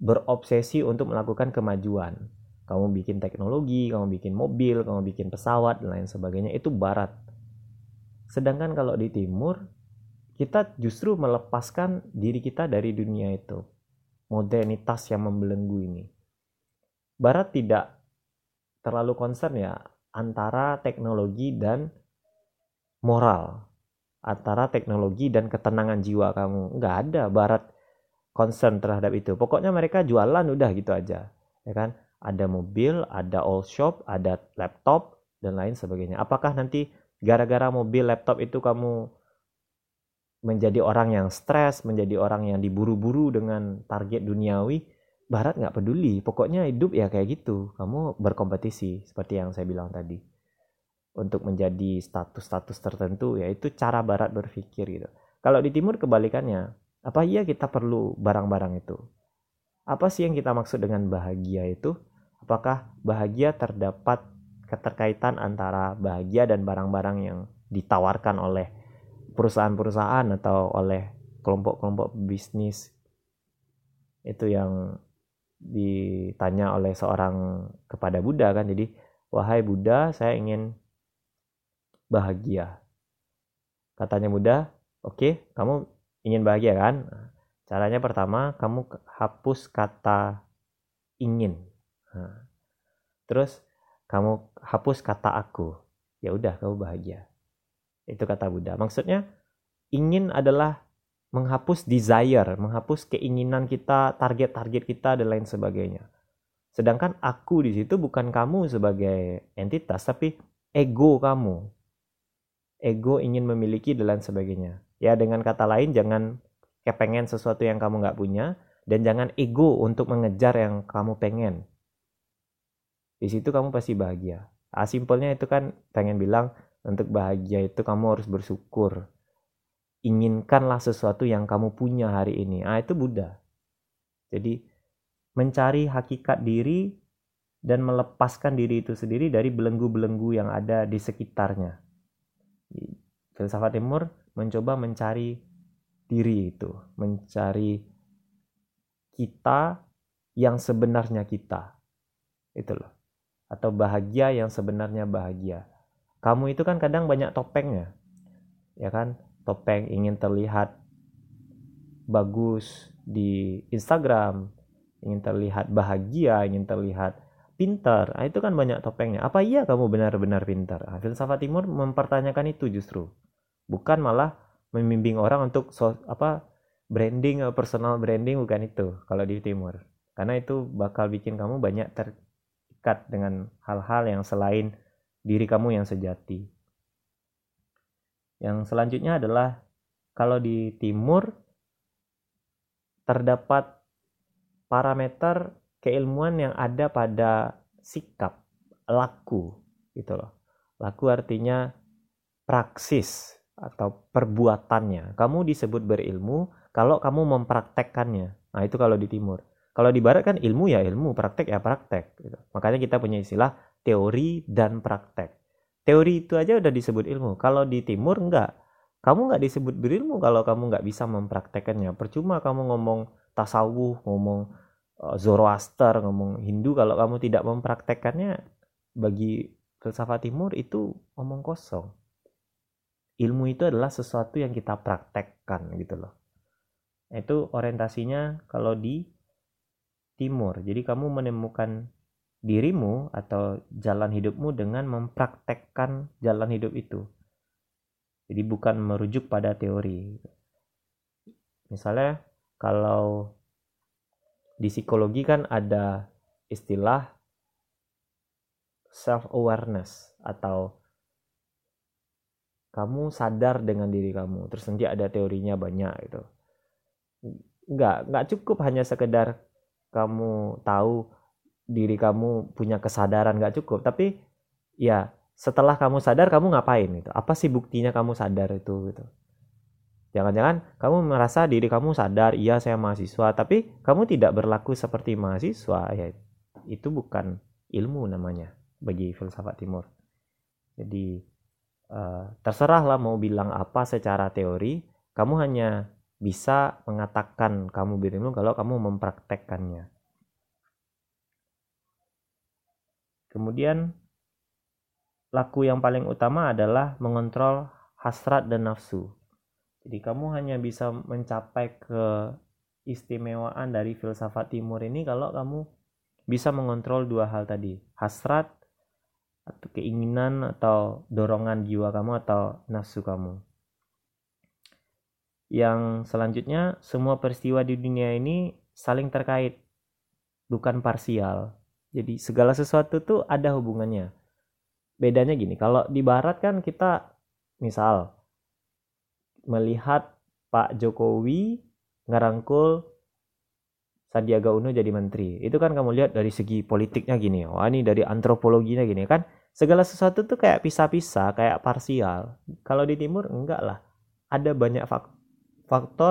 Speaker 1: berobsesi untuk melakukan kemajuan. Kamu bikin teknologi, kamu bikin mobil, kamu bikin pesawat dan lain sebagainya itu barat Sedangkan kalau di timur, kita justru melepaskan diri kita dari dunia itu. Modernitas yang membelenggu ini. barat tidak terlalu concern ya antara teknologi dan moral antara teknologi dan ketenangan jiwa kamu nggak ada barat concern terhadap itu pokoknya mereka jualan udah gitu aja ya kan ada mobil ada all shop ada laptop dan lain sebagainya apakah nanti gara-gara mobil laptop itu kamu menjadi orang yang stres menjadi orang yang diburu-buru dengan target duniawi barat nggak peduli pokoknya hidup ya kayak gitu kamu berkompetisi seperti yang saya bilang tadi untuk menjadi status-status tertentu yaitu cara barat berpikir gitu. Kalau di timur kebalikannya, apa iya kita perlu barang-barang itu? Apa sih yang kita maksud dengan bahagia itu? Apakah bahagia terdapat keterkaitan antara bahagia dan barang-barang yang ditawarkan oleh perusahaan-perusahaan atau oleh kelompok-kelompok bisnis? Itu yang ditanya oleh seorang kepada Buddha kan. Jadi, wahai Buddha, saya ingin bahagia. Katanya mudah, oke, okay, kamu ingin bahagia kan? Caranya pertama, kamu hapus kata ingin. Terus kamu hapus kata aku. Ya udah, kamu bahagia. Itu kata Buddha. Maksudnya ingin adalah menghapus desire, menghapus keinginan kita, target-target kita dan lain sebagainya. Sedangkan aku di situ bukan kamu sebagai entitas, tapi ego kamu ego ingin memiliki dan lain sebagainya. Ya dengan kata lain jangan kepengen sesuatu yang kamu nggak punya dan jangan ego untuk mengejar yang kamu pengen. Di situ kamu pasti bahagia. Ah, simpelnya itu kan pengen bilang untuk bahagia itu kamu harus bersyukur. Inginkanlah sesuatu yang kamu punya hari ini. Ah itu Buddha. Jadi mencari hakikat diri dan melepaskan diri itu sendiri dari belenggu-belenggu yang ada di sekitarnya filsafat timur mencoba mencari diri itu, mencari kita yang sebenarnya kita. Itu loh. Atau bahagia yang sebenarnya bahagia. Kamu itu kan kadang banyak topengnya. Ya kan? Topeng ingin terlihat bagus di Instagram, ingin terlihat bahagia, ingin terlihat pintar nah, itu kan banyak topengnya apa iya kamu benar-benar pintar nah, filsafat timur mempertanyakan itu justru bukan malah membimbing orang untuk so, apa branding eh, personal branding bukan itu kalau di timur karena itu bakal bikin kamu banyak terikat dengan hal-hal yang selain diri kamu yang sejati yang selanjutnya adalah kalau di timur terdapat parameter keilmuan yang ada pada sikap, laku gitu loh. Laku artinya praksis atau perbuatannya. Kamu disebut berilmu kalau kamu mempraktekkannya. Nah, itu kalau di timur. Kalau di barat kan ilmu ya ilmu, praktek ya praktek. Gitu. Makanya kita punya istilah teori dan praktek. Teori itu aja udah disebut ilmu. Kalau di timur enggak. Kamu nggak disebut berilmu kalau kamu nggak bisa mempraktekkannya. Percuma kamu ngomong tasawuf, ngomong Eh, Zoroaster, ngomong Hindu, kalau kamu tidak mempraktekkannya, bagi filsafat timur itu omong kosong. Ilmu itu adalah sesuatu yang kita praktekkan gitu loh. Itu orientasinya kalau di timur. Jadi kamu menemukan dirimu atau jalan hidupmu dengan mempraktekkan jalan hidup itu. Jadi bukan merujuk pada teori. Misalnya kalau di psikologi kan ada istilah self awareness atau kamu sadar dengan diri kamu terus nanti ada teorinya banyak itu nggak nggak cukup hanya sekedar kamu tahu diri kamu punya kesadaran nggak cukup tapi ya setelah kamu sadar kamu ngapain itu apa sih buktinya kamu sadar itu gitu Jangan-jangan kamu merasa diri kamu sadar, iya saya mahasiswa, tapi kamu tidak berlaku seperti mahasiswa. Ya, itu bukan ilmu namanya bagi filsafat timur. Jadi uh, terserahlah mau bilang apa secara teori, kamu hanya bisa mengatakan kamu berilmu kalau kamu mempraktekkannya. Kemudian laku yang paling utama adalah mengontrol hasrat dan nafsu. Jadi kamu hanya bisa mencapai ke istimewaan dari filsafat timur ini kalau kamu bisa mengontrol dua hal tadi, hasrat atau keinginan atau dorongan jiwa kamu atau nafsu kamu. Yang selanjutnya, semua peristiwa di dunia ini saling terkait, bukan parsial. Jadi segala sesuatu tuh ada hubungannya. Bedanya gini, kalau di barat kan kita misal melihat Pak Jokowi ngerangkul Sandiaga Uno jadi menteri. Itu kan kamu lihat dari segi politiknya gini. Wah ini dari antropologinya gini kan. Segala sesuatu tuh kayak pisah-pisah, kayak parsial. Kalau di timur enggak lah. Ada banyak faktor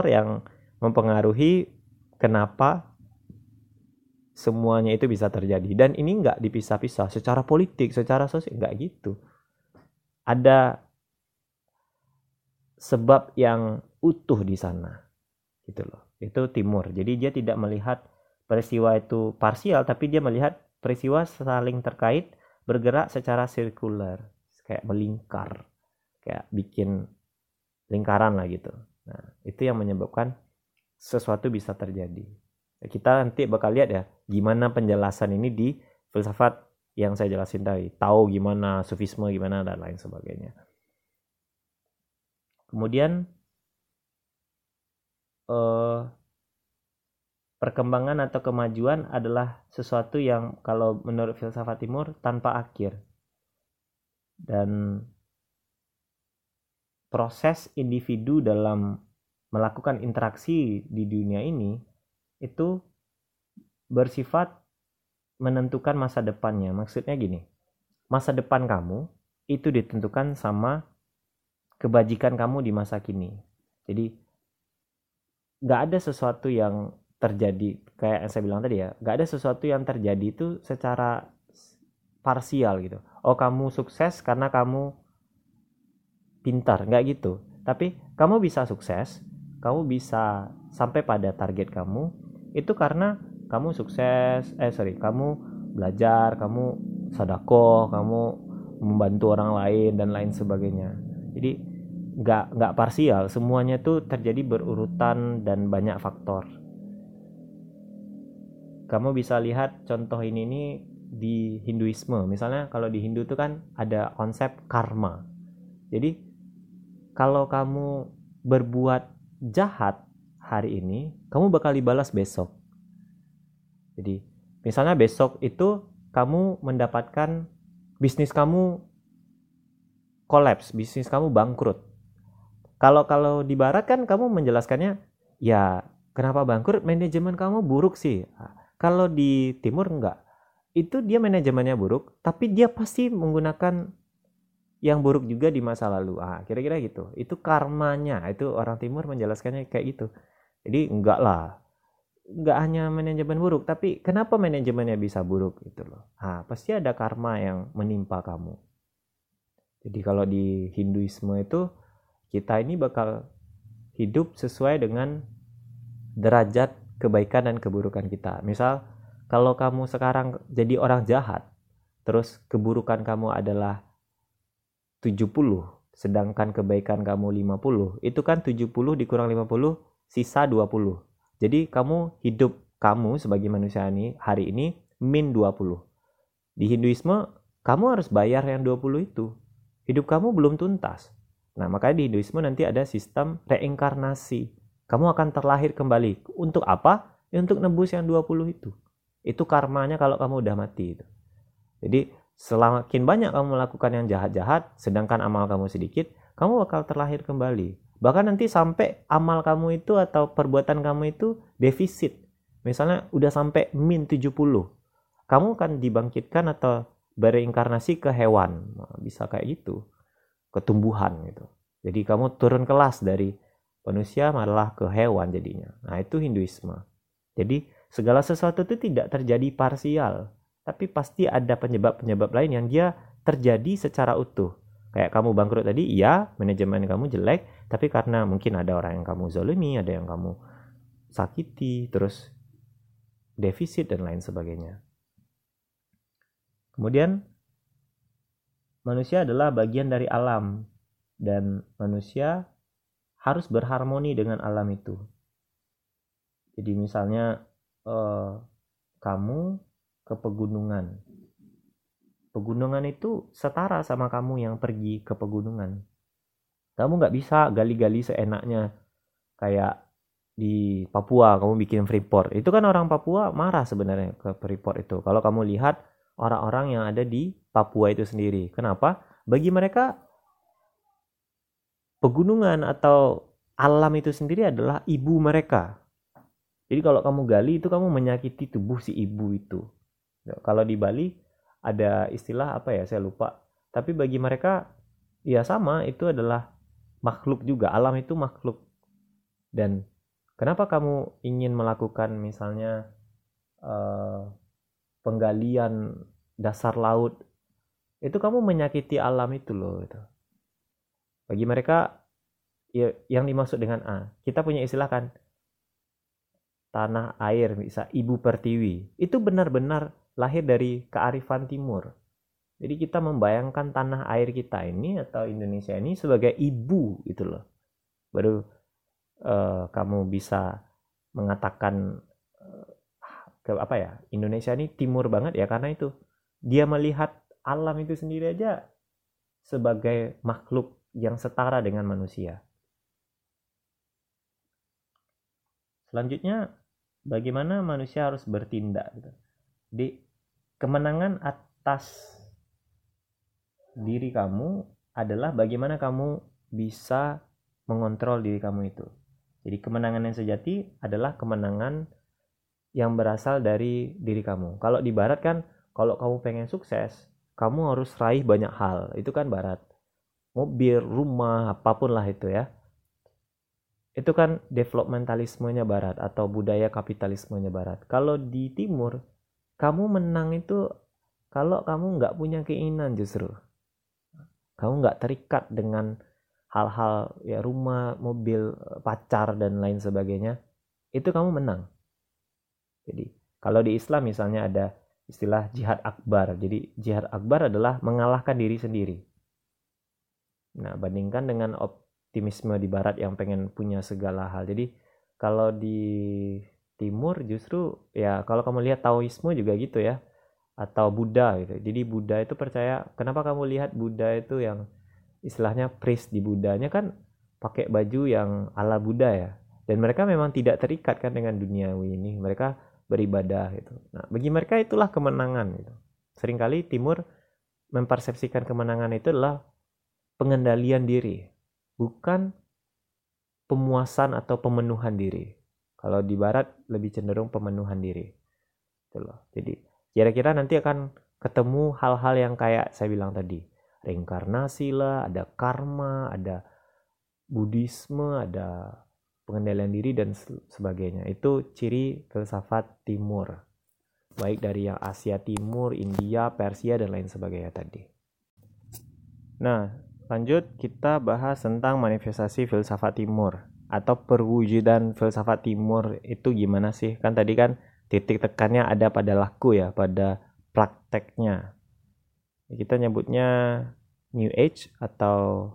Speaker 1: yang mempengaruhi kenapa semuanya itu bisa terjadi. Dan ini enggak dipisah-pisah secara politik, secara sosial enggak gitu. Ada sebab yang utuh di sana. Gitu loh itu timur. Jadi dia tidak melihat peristiwa itu parsial, tapi dia melihat peristiwa saling terkait bergerak secara sirkular, kayak melingkar, kayak bikin lingkaran lah gitu. Nah, itu yang menyebabkan sesuatu bisa terjadi. Kita nanti bakal lihat ya gimana penjelasan ini di filsafat yang saya jelasin tadi. Tahu gimana sufisme gimana dan lain sebagainya. Kemudian uh, perkembangan atau kemajuan adalah sesuatu yang kalau menurut filsafat timur tanpa akhir. Dan proses individu dalam melakukan interaksi di dunia ini itu bersifat menentukan masa depannya. Maksudnya gini, masa depan kamu itu ditentukan sama kebajikan kamu di masa kini. Jadi nggak ada sesuatu yang terjadi kayak yang saya bilang tadi ya nggak ada sesuatu yang terjadi itu secara parsial gitu oh kamu sukses karena kamu pintar nggak gitu. Tapi kamu bisa sukses kamu bisa sampai pada target kamu itu karena kamu sukses eh sorry kamu belajar kamu sadako kamu membantu orang lain dan lain sebagainya. Jadi nggak nggak parsial semuanya tuh terjadi berurutan dan banyak faktor. Kamu bisa lihat contoh ini nih di Hinduisme. Misalnya kalau di Hindu tuh kan ada konsep karma. Jadi kalau kamu berbuat jahat hari ini kamu bakal dibalas besok jadi misalnya besok itu kamu mendapatkan bisnis kamu kolaps bisnis kamu bangkrut kalau kalau di barat kan kamu menjelaskannya ya kenapa bangkrut manajemen kamu buruk sih. Ah, kalau di timur enggak. Itu dia manajemennya buruk, tapi dia pasti menggunakan yang buruk juga di masa lalu. Ah, kira-kira gitu. Itu karmanya. Itu orang timur menjelaskannya kayak gitu. Jadi enggak lah. Enggak hanya manajemen buruk, tapi kenapa manajemennya bisa buruk gitu loh. Ah, pasti ada karma yang menimpa kamu. Jadi kalau di Hinduisme itu kita ini bakal hidup sesuai dengan derajat kebaikan dan keburukan kita. Misal, kalau kamu sekarang jadi orang jahat, terus keburukan kamu adalah 70, sedangkan kebaikan kamu 50, itu kan 70 dikurang 50, sisa 20. Jadi kamu hidup kamu sebagai manusia ini hari ini min 20. Di Hinduisme, kamu harus bayar yang 20 itu. Hidup kamu belum tuntas. Nah, makanya di Hinduisme nanti ada sistem reinkarnasi. Kamu akan terlahir kembali. Untuk apa? Untuk nebus yang 20 itu. Itu karmanya kalau kamu udah mati itu. Jadi, semakin banyak kamu melakukan yang jahat-jahat, sedangkan amal kamu sedikit, kamu bakal terlahir kembali. Bahkan nanti sampai amal kamu itu atau perbuatan kamu itu defisit. Misalnya udah sampai min 70. Kamu akan dibangkitkan atau bereinkarnasi ke hewan. Nah, bisa kayak gitu ketumbuhan gitu. Jadi kamu turun kelas dari manusia malah ke hewan jadinya. Nah, itu Hinduisme. Jadi segala sesuatu itu tidak terjadi parsial, tapi pasti ada penyebab-penyebab lain yang dia terjadi secara utuh. Kayak kamu bangkrut tadi, iya, manajemen kamu jelek, tapi karena mungkin ada orang yang kamu zolimi, ada yang kamu sakiti, terus defisit dan lain sebagainya. Kemudian manusia adalah bagian dari alam dan manusia harus berharmoni dengan alam itu. Jadi misalnya eh, kamu ke pegunungan. Pegunungan itu setara sama kamu yang pergi ke pegunungan. Kamu nggak bisa gali-gali seenaknya kayak di Papua kamu bikin freeport. Itu kan orang Papua marah sebenarnya ke freeport itu. Kalau kamu lihat orang-orang yang ada di Papua itu sendiri. Kenapa? Bagi mereka pegunungan atau alam itu sendiri adalah ibu mereka. Jadi kalau kamu gali itu kamu menyakiti tubuh si ibu itu. Ya, kalau di Bali ada istilah apa ya saya lupa. Tapi bagi mereka ya sama itu adalah makhluk juga. Alam itu makhluk. Dan kenapa kamu ingin melakukan misalnya uh, penggalian dasar laut? Itu kamu menyakiti alam itu loh. Itu. Bagi mereka ya, yang dimaksud dengan A. Kita punya istilah kan tanah air bisa ibu pertiwi itu benar-benar lahir dari kearifan timur. Jadi kita membayangkan tanah air kita ini atau Indonesia ini sebagai ibu itu loh. Baru uh, kamu bisa mengatakan uh, ke apa ya Indonesia ini timur banget ya karena itu. Dia melihat alam itu sendiri aja sebagai makhluk yang setara dengan manusia. Selanjutnya bagaimana manusia harus bertindak gitu. Di kemenangan atas diri kamu adalah bagaimana kamu bisa mengontrol diri kamu itu. Jadi kemenangan yang sejati adalah kemenangan yang berasal dari diri kamu. Kalau di barat kan kalau kamu pengen sukses, kamu harus raih banyak hal. Itu kan barat. Mobil, rumah, apa pun lah itu ya itu kan developmentalismenya barat atau budaya kapitalismenya barat. Kalau di timur, kamu menang itu kalau kamu nggak punya keinginan justru. Kamu nggak terikat dengan hal-hal ya rumah, mobil, pacar dan lain sebagainya. Itu kamu menang. Jadi kalau di Islam misalnya ada istilah jihad akbar. Jadi jihad akbar adalah mengalahkan diri sendiri. Nah, bandingkan dengan op optimisme di barat yang pengen punya segala hal. Jadi kalau di timur justru ya kalau kamu lihat Taoisme juga gitu ya atau Buddha gitu. Jadi Buddha itu percaya kenapa kamu lihat Buddha itu yang istilahnya priest di Buddhanya kan pakai baju yang ala Buddha ya. Dan mereka memang tidak terikat kan dengan duniawi ini. Mereka beribadah gitu. Nah, bagi mereka itulah kemenangan gitu. Seringkali timur mempersepsikan kemenangan itu adalah pengendalian diri bukan pemuasan atau pemenuhan diri. Kalau di barat lebih cenderung pemenuhan diri. Itu loh. Jadi kira-kira nanti akan ketemu hal-hal yang kayak saya bilang tadi. Reinkarnasi lah, ada karma, ada Buddhisme, ada pengendalian diri dan sebagainya. Itu ciri filsafat timur. Baik dari yang Asia Timur, India, Persia, dan lain sebagainya tadi. Nah, Lanjut kita bahas tentang manifestasi filsafat timur atau perwujudan filsafat timur itu gimana sih? Kan tadi kan titik tekannya ada pada laku ya, pada prakteknya. Kita nyebutnya New Age atau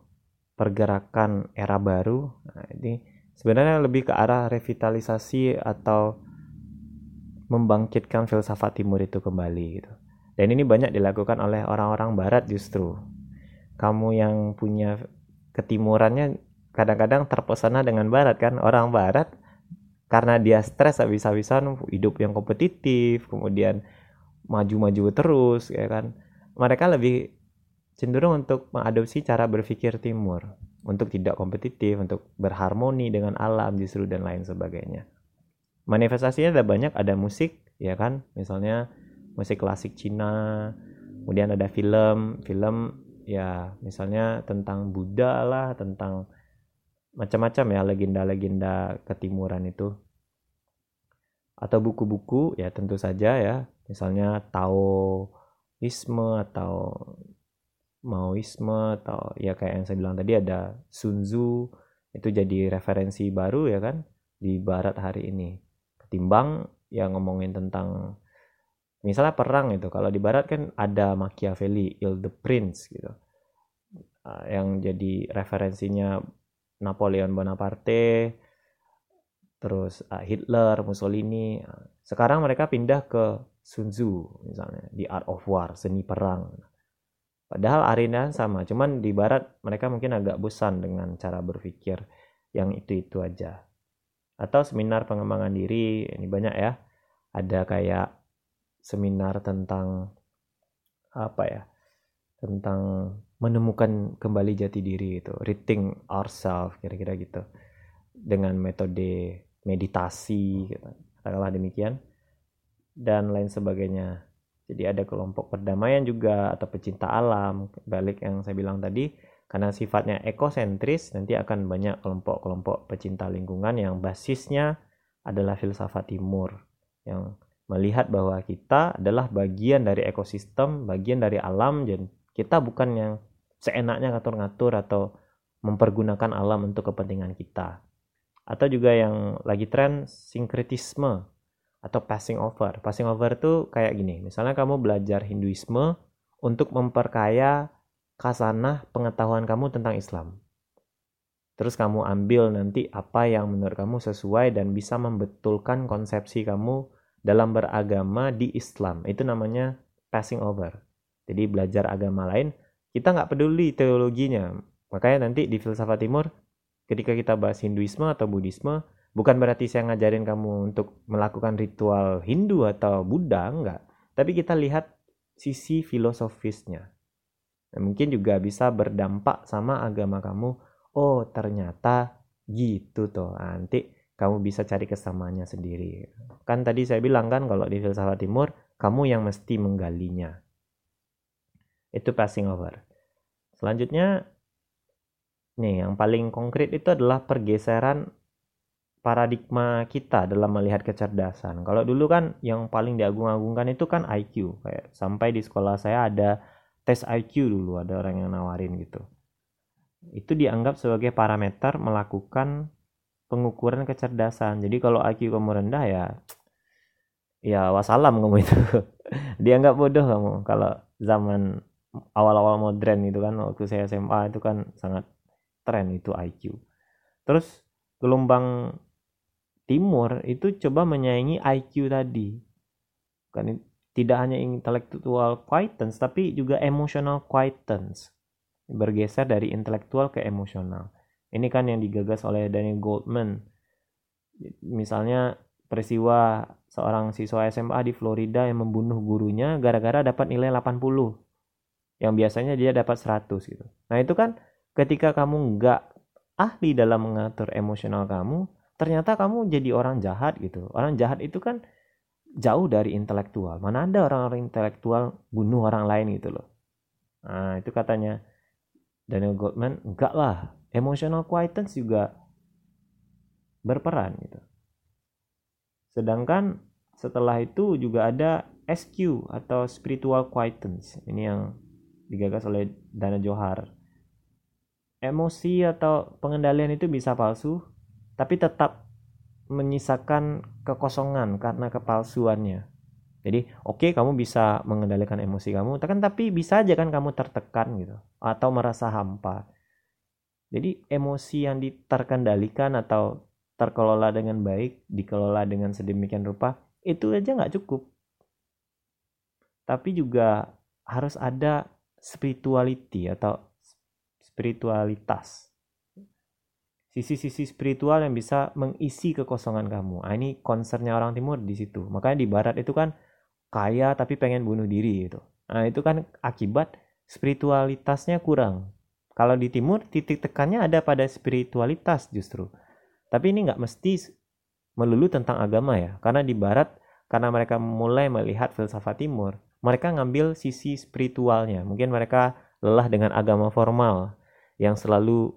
Speaker 1: pergerakan era baru. Nah, ini sebenarnya lebih ke arah revitalisasi atau membangkitkan filsafat timur itu kembali gitu. Dan ini banyak dilakukan oleh orang-orang barat justru kamu yang punya ketimurannya kadang-kadang terpesona dengan barat kan? Orang barat karena dia stres habis-habisan hidup yang kompetitif kemudian maju-maju terus ya kan? Mereka lebih cenderung untuk mengadopsi cara berpikir timur untuk tidak kompetitif untuk berharmoni dengan alam justru dan lain sebagainya. Manifestasinya ada banyak ada musik ya kan? Misalnya musik klasik Cina kemudian ada film. Film ya misalnya tentang Buddha lah tentang macam-macam ya legenda-legenda ketimuran itu. Atau buku-buku ya tentu saja ya. Misalnya Taoisme atau Maoisme atau ya kayak yang saya bilang tadi ada Sun Tzu itu jadi referensi baru ya kan di barat hari ini. Ketimbang yang ngomongin tentang misalnya perang itu kalau di barat kan ada Machiavelli Il the Prince gitu. Uh, yang jadi referensinya Napoleon Bonaparte terus uh, Hitler, Mussolini. Sekarang mereka pindah ke Sun Tzu misalnya di Art of War, seni perang. Padahal arena sama, cuman di barat mereka mungkin agak bosan dengan cara berpikir yang itu-itu aja. Atau seminar pengembangan diri, ini banyak ya. Ada kayak seminar tentang apa ya? Tentang menemukan kembali jati diri itu, reading ourselves kira-kira gitu. Dengan metode meditasi gitu. Katakanlah demikian dan lain sebagainya. Jadi ada kelompok perdamaian juga atau pecinta alam, balik yang saya bilang tadi, karena sifatnya ekosentris, nanti akan banyak kelompok-kelompok pecinta lingkungan yang basisnya adalah filsafat timur, yang melihat bahwa kita adalah bagian dari ekosistem, bagian dari alam, dan kita bukan yang seenaknya ngatur-ngatur atau mempergunakan alam untuk kepentingan kita. Atau juga yang lagi tren sinkretisme, atau passing over. Passing over itu kayak gini, misalnya kamu belajar Hinduisme untuk memperkaya kasanah pengetahuan kamu tentang Islam. Terus kamu ambil nanti apa yang menurut kamu sesuai dan bisa membetulkan konsepsi kamu dalam beragama di Islam. Itu namanya passing over. Jadi belajar agama lain, kita nggak peduli teologinya. Makanya nanti di filsafat timur, ketika kita bahas Hinduisme atau Buddhisme, Bukan berarti saya ngajarin kamu untuk melakukan ritual Hindu atau Buddha, enggak. Tapi kita lihat sisi filosofisnya. Nah, mungkin juga bisa berdampak sama agama kamu. Oh, ternyata gitu tuh. Nanti kamu bisa cari kesamanya sendiri. Kan tadi saya bilang kan kalau di filsafat timur, kamu yang mesti menggalinya. Itu passing over. Selanjutnya, nih yang paling konkret itu adalah pergeseran paradigma kita dalam melihat kecerdasan. Kalau dulu kan yang paling diagung-agungkan itu kan IQ. Kayak sampai di sekolah saya ada tes IQ dulu, ada orang yang nawarin gitu. Itu dianggap sebagai parameter melakukan pengukuran kecerdasan. Jadi kalau IQ kamu rendah ya ya wassalam kamu itu. *laughs* dianggap bodoh kamu kalau zaman awal-awal modern itu kan waktu saya SMA itu kan sangat tren itu IQ. Terus gelombang Timur itu coba menyaingi IQ tadi. Kan tidak hanya intellectual quietness tapi juga emotional quietness. Bergeser dari intelektual ke emosional. Ini kan yang digagas oleh Daniel Goldman. Misalnya peristiwa seorang siswa SMA di Florida yang membunuh gurunya gara-gara dapat nilai 80 yang biasanya dia dapat 100 gitu. Nah itu kan ketika kamu nggak ahli dalam mengatur emosional kamu, ternyata kamu jadi orang jahat gitu. Orang jahat itu kan jauh dari intelektual. Mana ada orang-orang intelektual bunuh orang lain gitu loh. Nah, itu katanya Daniel Goldman, enggak lah. Emotional quietness juga berperan gitu. Sedangkan setelah itu juga ada SQ atau spiritual quietness. Ini yang digagas oleh Dana Johar. Emosi atau pengendalian itu bisa palsu, tapi tetap menyisakan kekosongan karena kepalsuannya. Jadi, oke okay, kamu bisa mengendalikan emosi kamu, kan tapi bisa aja kan kamu tertekan gitu atau merasa hampa. Jadi, emosi yang terkendalikan atau terkelola dengan baik, dikelola dengan sedemikian rupa, itu aja nggak cukup. Tapi juga harus ada spirituality atau spiritualitas sisi-sisi spiritual yang bisa mengisi kekosongan kamu. Nah, ini concernnya orang timur di situ. Makanya di barat itu kan kaya tapi pengen bunuh diri gitu. Nah, itu kan akibat spiritualitasnya kurang. Kalau di timur titik tekannya ada pada spiritualitas justru. Tapi ini nggak mesti melulu tentang agama ya. Karena di barat karena mereka mulai melihat filsafat timur, mereka ngambil sisi spiritualnya. Mungkin mereka lelah dengan agama formal yang selalu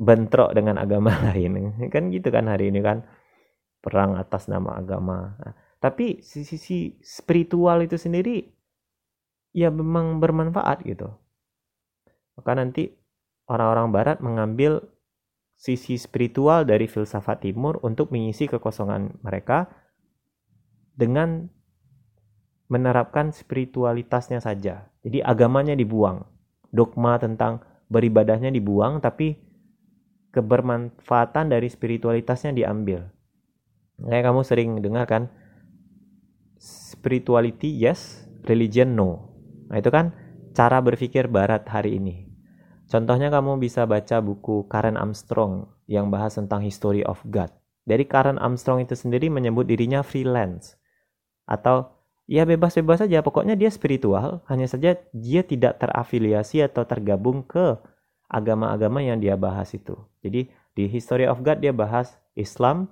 Speaker 1: bentrok dengan agama *laughs* lain. Kan gitu kan hari ini kan? Perang atas nama agama. Nah, tapi sisi spiritual itu sendiri ya memang bermanfaat gitu. Maka nanti orang-orang barat mengambil sisi spiritual dari filsafat timur untuk mengisi kekosongan mereka dengan menerapkan spiritualitasnya saja jadi agamanya dibuang dogma tentang beribadahnya dibuang tapi kebermanfaatan dari spiritualitasnya diambil. Kayak kamu sering dengar kan, spirituality yes, religion no. Nah itu kan cara berpikir barat hari ini. Contohnya kamu bisa baca buku Karen Armstrong yang bahas tentang history of God. Dari Karen Armstrong itu sendiri menyebut dirinya freelance. Atau ya bebas-bebas saja, pokoknya dia spiritual, hanya saja dia tidak terafiliasi atau tergabung ke agama-agama yang dia bahas itu. Jadi di History of God dia bahas Islam,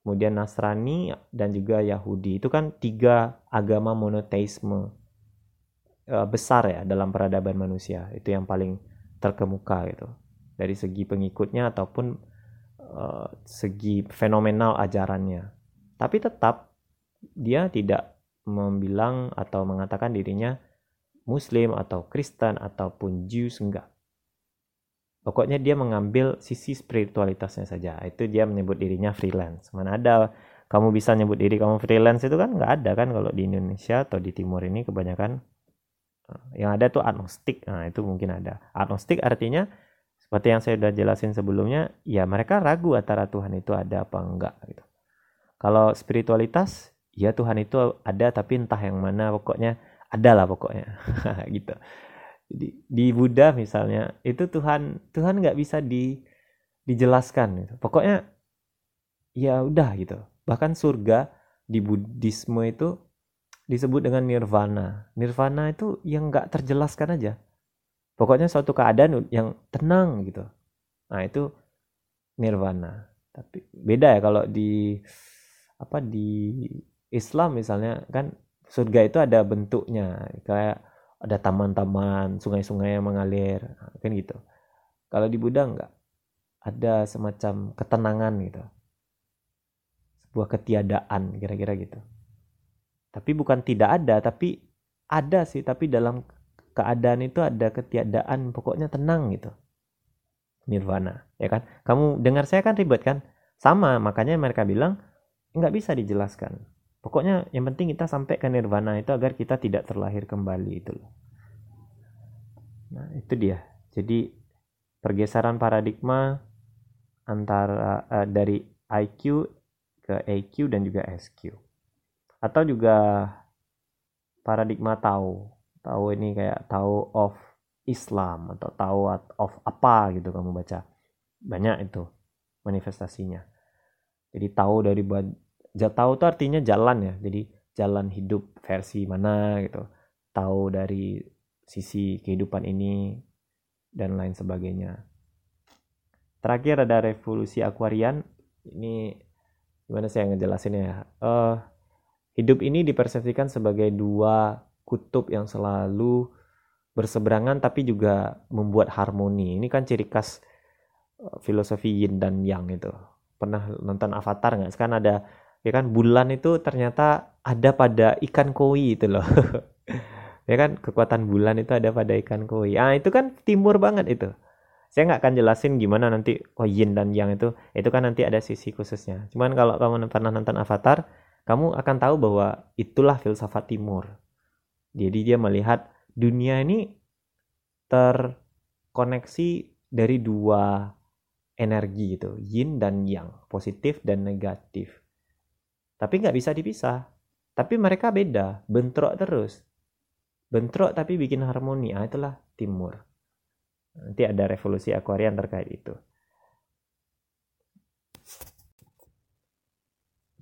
Speaker 1: kemudian Nasrani dan juga Yahudi. Itu kan tiga agama monoteisme uh, besar ya dalam peradaban manusia. Itu yang paling terkemuka gitu dari segi pengikutnya ataupun uh, segi fenomenal ajarannya. Tapi tetap dia tidak membilang atau mengatakan dirinya Muslim atau Kristen ataupun Jews enggak. Pokoknya dia mengambil sisi spiritualitasnya saja. Itu dia menyebut dirinya freelance. Mana ada kamu bisa nyebut diri kamu freelance itu kan nggak ada kan kalau di Indonesia atau di Timur ini kebanyakan yang ada tuh agnostik nah itu mungkin ada agnostik artinya seperti yang saya sudah jelasin sebelumnya ya mereka ragu antara Tuhan itu ada apa enggak gitu kalau spiritualitas ya Tuhan itu ada tapi entah yang mana pokoknya ada lah pokoknya *laughs* gitu jadi di Buddha misalnya itu Tuhan Tuhan nggak bisa di dijelaskan gitu. pokoknya ya udah gitu bahkan surga di Buddhisme itu disebut dengan nirvana. Nirvana itu yang nggak terjelaskan aja. Pokoknya suatu keadaan yang tenang gitu. Nah itu nirvana. Tapi beda ya kalau di apa di Islam misalnya kan surga itu ada bentuknya kayak ada taman-taman, sungai-sungai yang mengalir, kan gitu. Kalau di Buddha enggak ada semacam ketenangan gitu. Sebuah ketiadaan kira-kira gitu. Tapi bukan tidak ada tapi ada sih tapi dalam keadaan itu ada ketiadaan pokoknya tenang gitu. Nirvana ya kan? Kamu dengar saya kan ribet kan? Sama makanya mereka bilang nggak bisa dijelaskan pokoknya yang penting kita sampai ke nirvana itu agar kita tidak terlahir kembali itu loh. Nah itu dia. Jadi pergeseran paradigma antara uh, dari IQ ke EQ dan juga SQ atau juga paradigma tahu tahu ini kayak tahu of Islam atau tahu of apa gitu kamu baca. Banyak itu manifestasinya. Jadi tahu dari tahu itu artinya jalan ya jadi jalan hidup versi mana gitu tahu dari sisi kehidupan ini dan lain sebagainya terakhir ada revolusi akuarian ini gimana saya ngejelasinnya ya uh, Hidup ini dipersepsikan sebagai dua kutub yang selalu berseberangan tapi juga membuat harmoni. Ini kan ciri khas eh, filosofi yin dan yang itu. Pernah nonton Avatar nggak? Sekarang ada ya kan bulan itu ternyata ada pada ikan koi itu loh. *laughs* ya kan kekuatan bulan itu ada pada ikan koi. Ah itu kan timur banget itu. Saya nggak akan jelasin gimana nanti oh yin dan yang itu. Itu kan nanti ada sisi khususnya. Cuman kalau kamu pernah nonton Avatar, kamu akan tahu bahwa itulah filsafat timur. Jadi dia melihat dunia ini terkoneksi dari dua energi itu, yin dan yang, positif dan negatif. Tapi nggak bisa dipisah. Tapi mereka beda, bentrok terus. Bentrok tapi bikin harmoni. Ah, itulah timur. Nanti ada revolusi akuarian terkait itu.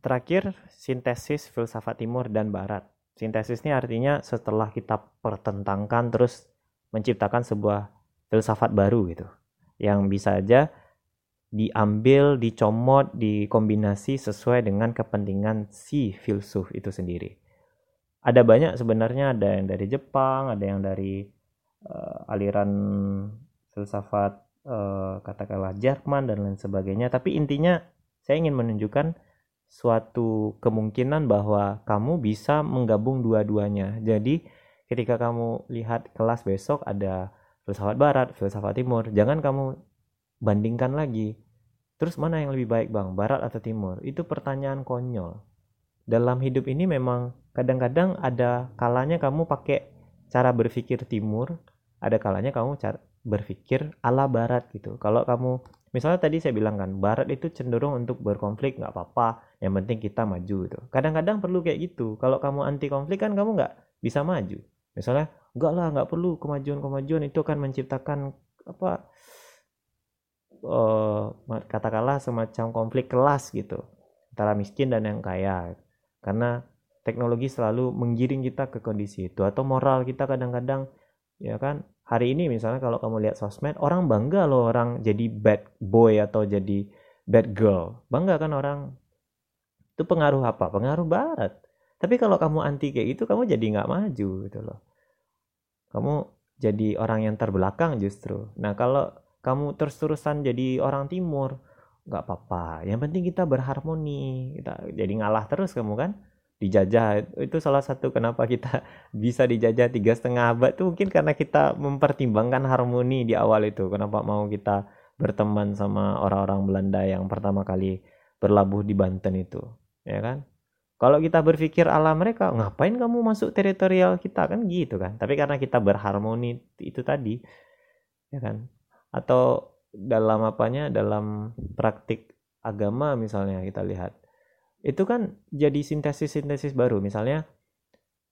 Speaker 1: Terakhir, sintesis filsafat timur dan barat. Sintesis ini artinya setelah kita pertentangkan terus menciptakan sebuah filsafat baru gitu. Yang bisa aja diambil, dicomot, dikombinasi sesuai dengan kepentingan si filsuf itu sendiri. Ada banyak sebenarnya, ada yang dari Jepang, ada yang dari uh, aliran filsafat uh, katakanlah Jerman dan lain sebagainya. Tapi intinya saya ingin menunjukkan suatu kemungkinan bahwa kamu bisa menggabung dua-duanya. Jadi ketika kamu lihat kelas besok ada filsafat barat, filsafat timur, jangan kamu bandingkan lagi. Terus mana yang lebih baik bang, barat atau timur? Itu pertanyaan konyol. Dalam hidup ini memang kadang-kadang ada kalanya kamu pakai cara berpikir timur, ada kalanya kamu cara berpikir ala barat gitu. Kalau kamu misalnya tadi saya bilang kan barat itu cenderung untuk berkonflik nggak apa-apa yang penting kita maju itu kadang-kadang perlu kayak gitu kalau kamu anti konflik kan kamu nggak bisa maju misalnya enggak lah nggak perlu kemajuan-kemajuan itu akan menciptakan apa uh, katakanlah semacam konflik kelas gitu antara miskin dan yang kaya. Karena teknologi selalu menggiring kita ke kondisi itu. Atau moral kita kadang-kadang ya kan hari ini misalnya kalau kamu lihat sosmed orang bangga loh orang jadi bad boy atau jadi bad girl. Bangga kan orang? Itu pengaruh apa? Pengaruh barat. Tapi kalau kamu anti kayak gitu kamu jadi nggak maju gitu loh. Kamu jadi orang yang terbelakang justru. Nah kalau kamu terus-terusan jadi orang timur nggak apa-apa. Yang penting kita berharmoni kita jadi ngalah terus kamu kan? Dijajah itu salah satu kenapa kita *laughs* bisa dijajah tiga setengah abad tuh mungkin karena kita mempertimbangkan harmoni di awal itu. Kenapa mau kita berteman sama orang-orang Belanda yang pertama kali berlabuh di Banten itu ya kan? Kalau kita berpikir ala mereka ngapain kamu masuk teritorial kita? Kan gitu kan? Tapi karena kita berharmoni itu tadi ya kan atau dalam apanya dalam praktik agama misalnya kita lihat. Itu kan jadi sintesis-sintesis baru. Misalnya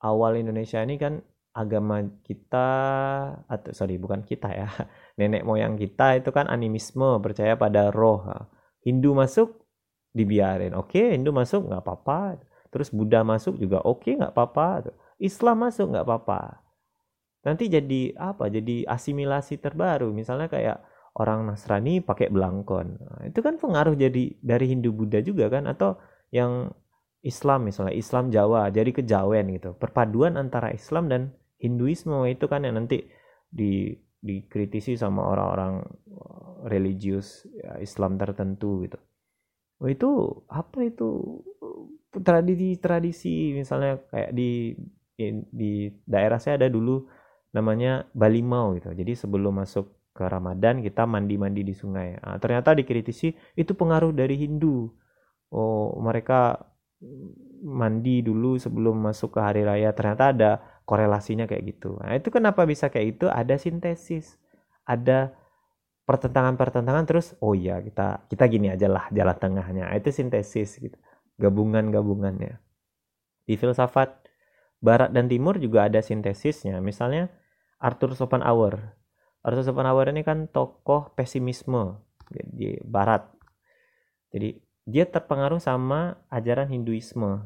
Speaker 1: awal Indonesia ini kan agama kita atau sorry bukan kita ya. *laughs* Nenek moyang kita itu kan animisme percaya pada roh. Hindu masuk dibiarin. Oke Hindu masuk nggak apa-apa. Terus Buddha masuk juga oke nggak apa-apa. Islam masuk nggak apa-apa nanti jadi apa? Jadi asimilasi terbaru. Misalnya kayak orang Nasrani pakai belangkon. Nah, itu kan pengaruh jadi dari Hindu Buddha juga kan? Atau yang Islam misalnya Islam Jawa jadi kejawen gitu. Perpaduan antara Islam dan Hinduisme itu kan yang nanti di dikritisi sama orang-orang eh, religius ya, Islam tertentu gitu. Oh, itu apa itu tradisi-tradisi misalnya kayak di di daerah saya ada dulu namanya Balimau gitu. Jadi sebelum masuk ke Ramadan kita mandi-mandi di sungai. Nah, ternyata dikritisi itu pengaruh dari Hindu. Oh mereka mandi dulu sebelum masuk ke hari raya. Ternyata ada korelasinya kayak gitu. Nah itu kenapa bisa kayak itu ada sintesis. Ada pertentangan-pertentangan terus oh iya kita kita gini aja lah jalan tengahnya. Nah, itu sintesis gitu. Gabungan-gabungannya. Di filsafat barat dan timur juga ada sintesisnya. Misalnya Arthur Schopenhauer. Arthur Schopenhauer ini kan tokoh pesimisme di barat. Jadi dia terpengaruh sama ajaran Hinduisme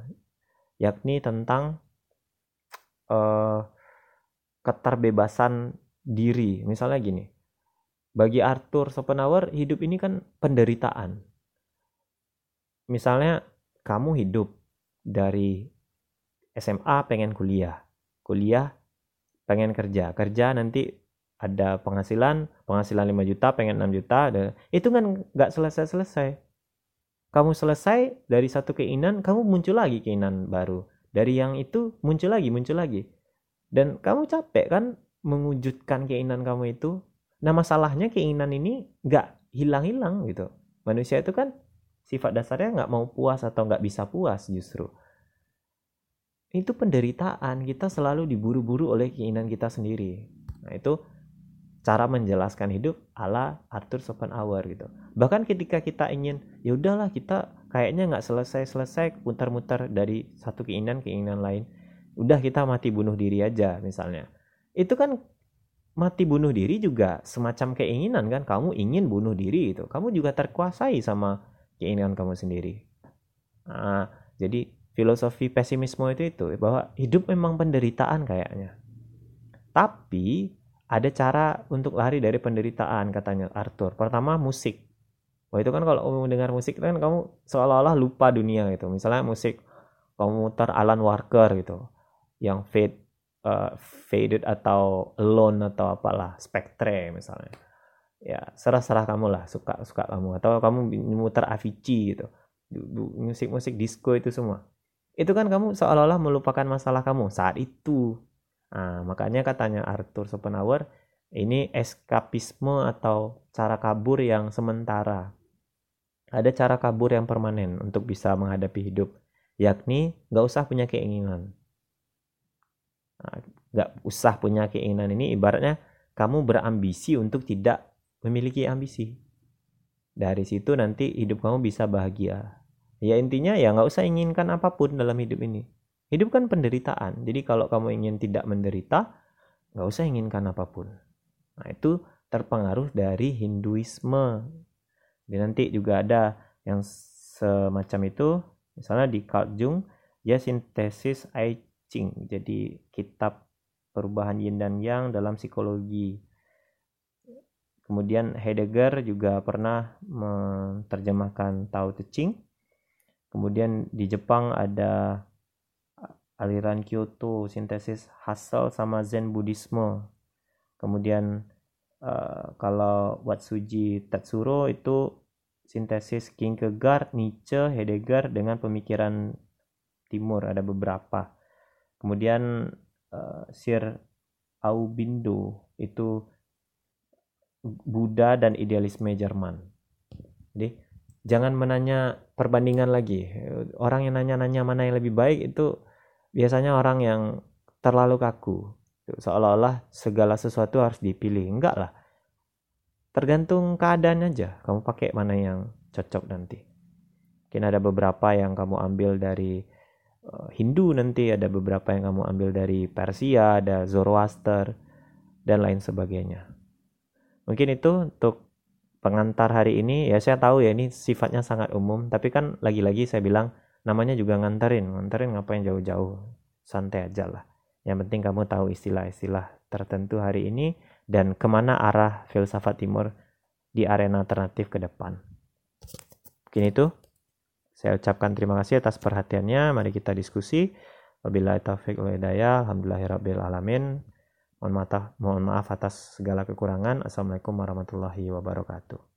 Speaker 1: yakni tentang uh, keterbebasan diri. Misalnya gini bagi Arthur Schopenhauer hidup ini kan penderitaan. Misalnya kamu hidup dari SMA pengen kuliah. Kuliah pengen kerja kerja nanti ada penghasilan penghasilan 5 juta pengen 6 juta itu kan nggak selesai selesai kamu selesai dari satu keinginan, kamu muncul lagi keinginan baru. Dari yang itu muncul lagi, muncul lagi. Dan kamu capek kan mewujudkan keinginan kamu itu. Nah masalahnya keinginan ini nggak hilang-hilang gitu. Manusia itu kan sifat dasarnya nggak mau puas atau nggak bisa puas justru. Itu penderitaan, kita selalu diburu-buru oleh keinginan kita sendiri. Nah itu cara menjelaskan hidup ala Arthur Schopenhauer gitu. Bahkan ketika kita ingin ya udahlah kita kayaknya nggak selesai-selesai muter-muter dari satu keinginan keinginan lain. Udah kita mati bunuh diri aja misalnya. Itu kan mati bunuh diri juga semacam keinginan kan kamu ingin bunuh diri itu. Kamu juga terkuasai sama keinginan kamu sendiri. Nah, jadi filosofi pesimisme itu itu bahwa hidup memang penderitaan kayaknya. Tapi ada cara untuk lari dari penderitaan katanya Arthur. Pertama musik. Wah itu kan kalau kamu dengar musik kan kamu seolah-olah lupa dunia gitu. Misalnya musik komuter Alan Walker gitu, yang fade uh, faded atau alone atau apalah Spectre misalnya. Ya serah-serah kamu lah suka suka kamu atau kamu muter Avicii gitu, musik-musik disco itu semua. Itu kan kamu seolah-olah melupakan masalah kamu saat itu Nah, makanya katanya Arthur Schopenhauer, ini eskapisme atau cara kabur yang sementara. Ada cara kabur yang permanen untuk bisa menghadapi hidup, yakni nggak usah punya keinginan. Nah, nggak usah punya keinginan ini ibaratnya kamu berambisi untuk tidak memiliki ambisi. dari situ nanti hidup kamu bisa bahagia ya intinya ya nggak usah inginkan apa pun dalam hidup ini. Hidup kan penderitaan. Jadi kalau kamu ingin tidak menderita nggak usah inginkan apa pun. Nah itu terpengaruh dari Hinduisme. Jadi nanti juga ada yang semacam itu. Misalnya di Carl Jung dia sintesis I Ching. Jadi kitab perubahan yin dan yang dalam psikologi. Kemudian Heidegger juga pernah menerjemahkan Tao Te Ching. Kemudian di Jepang ada aliran Kyoto, sintesis Husserl sama Zen Buddhisme. Kemudian uh, kalau Watsuji Tatsuro itu sintesis Kierkegaard, Nietzsche, Heidegger dengan pemikiran timur ada beberapa. Kemudian uh, Sir Aubindo itu Buddha dan idealisme Jerman. Jadi jangan menanya perbandingan lagi. Orang yang nanya-nanya mana yang lebih baik itu biasanya orang yang terlalu kaku. Seolah-olah segala sesuatu harus dipilih. Enggak lah. Tergantung keadaan aja. Kamu pakai mana yang cocok nanti. Mungkin ada beberapa yang kamu ambil dari eh, Hindu nanti, ada beberapa yang kamu ambil dari Persia, ada Zoroaster, dan lain sebagainya. Mungkin itu untuk pengantar hari ini. Ya saya tahu ya ini sifatnya sangat umum, tapi kan lagi-lagi saya bilang namanya juga nganterin. Nganterin ngapain jauh-jauh? Santai aja lah. Yang penting kamu tahu istilah-istilah tertentu hari ini dan ke mana arah filsafat timur di arena alternatif ke depan. Mungkin itu. Saya ucapkan terima kasih atas perhatiannya. Mari kita diskusi. Wabillahi taufiq wal hidayah. Alhamdulillahirabbil alamin. Mohon maaf, atas segala kekurangan. Assalamualaikum warahmatullahi wabarakatuh.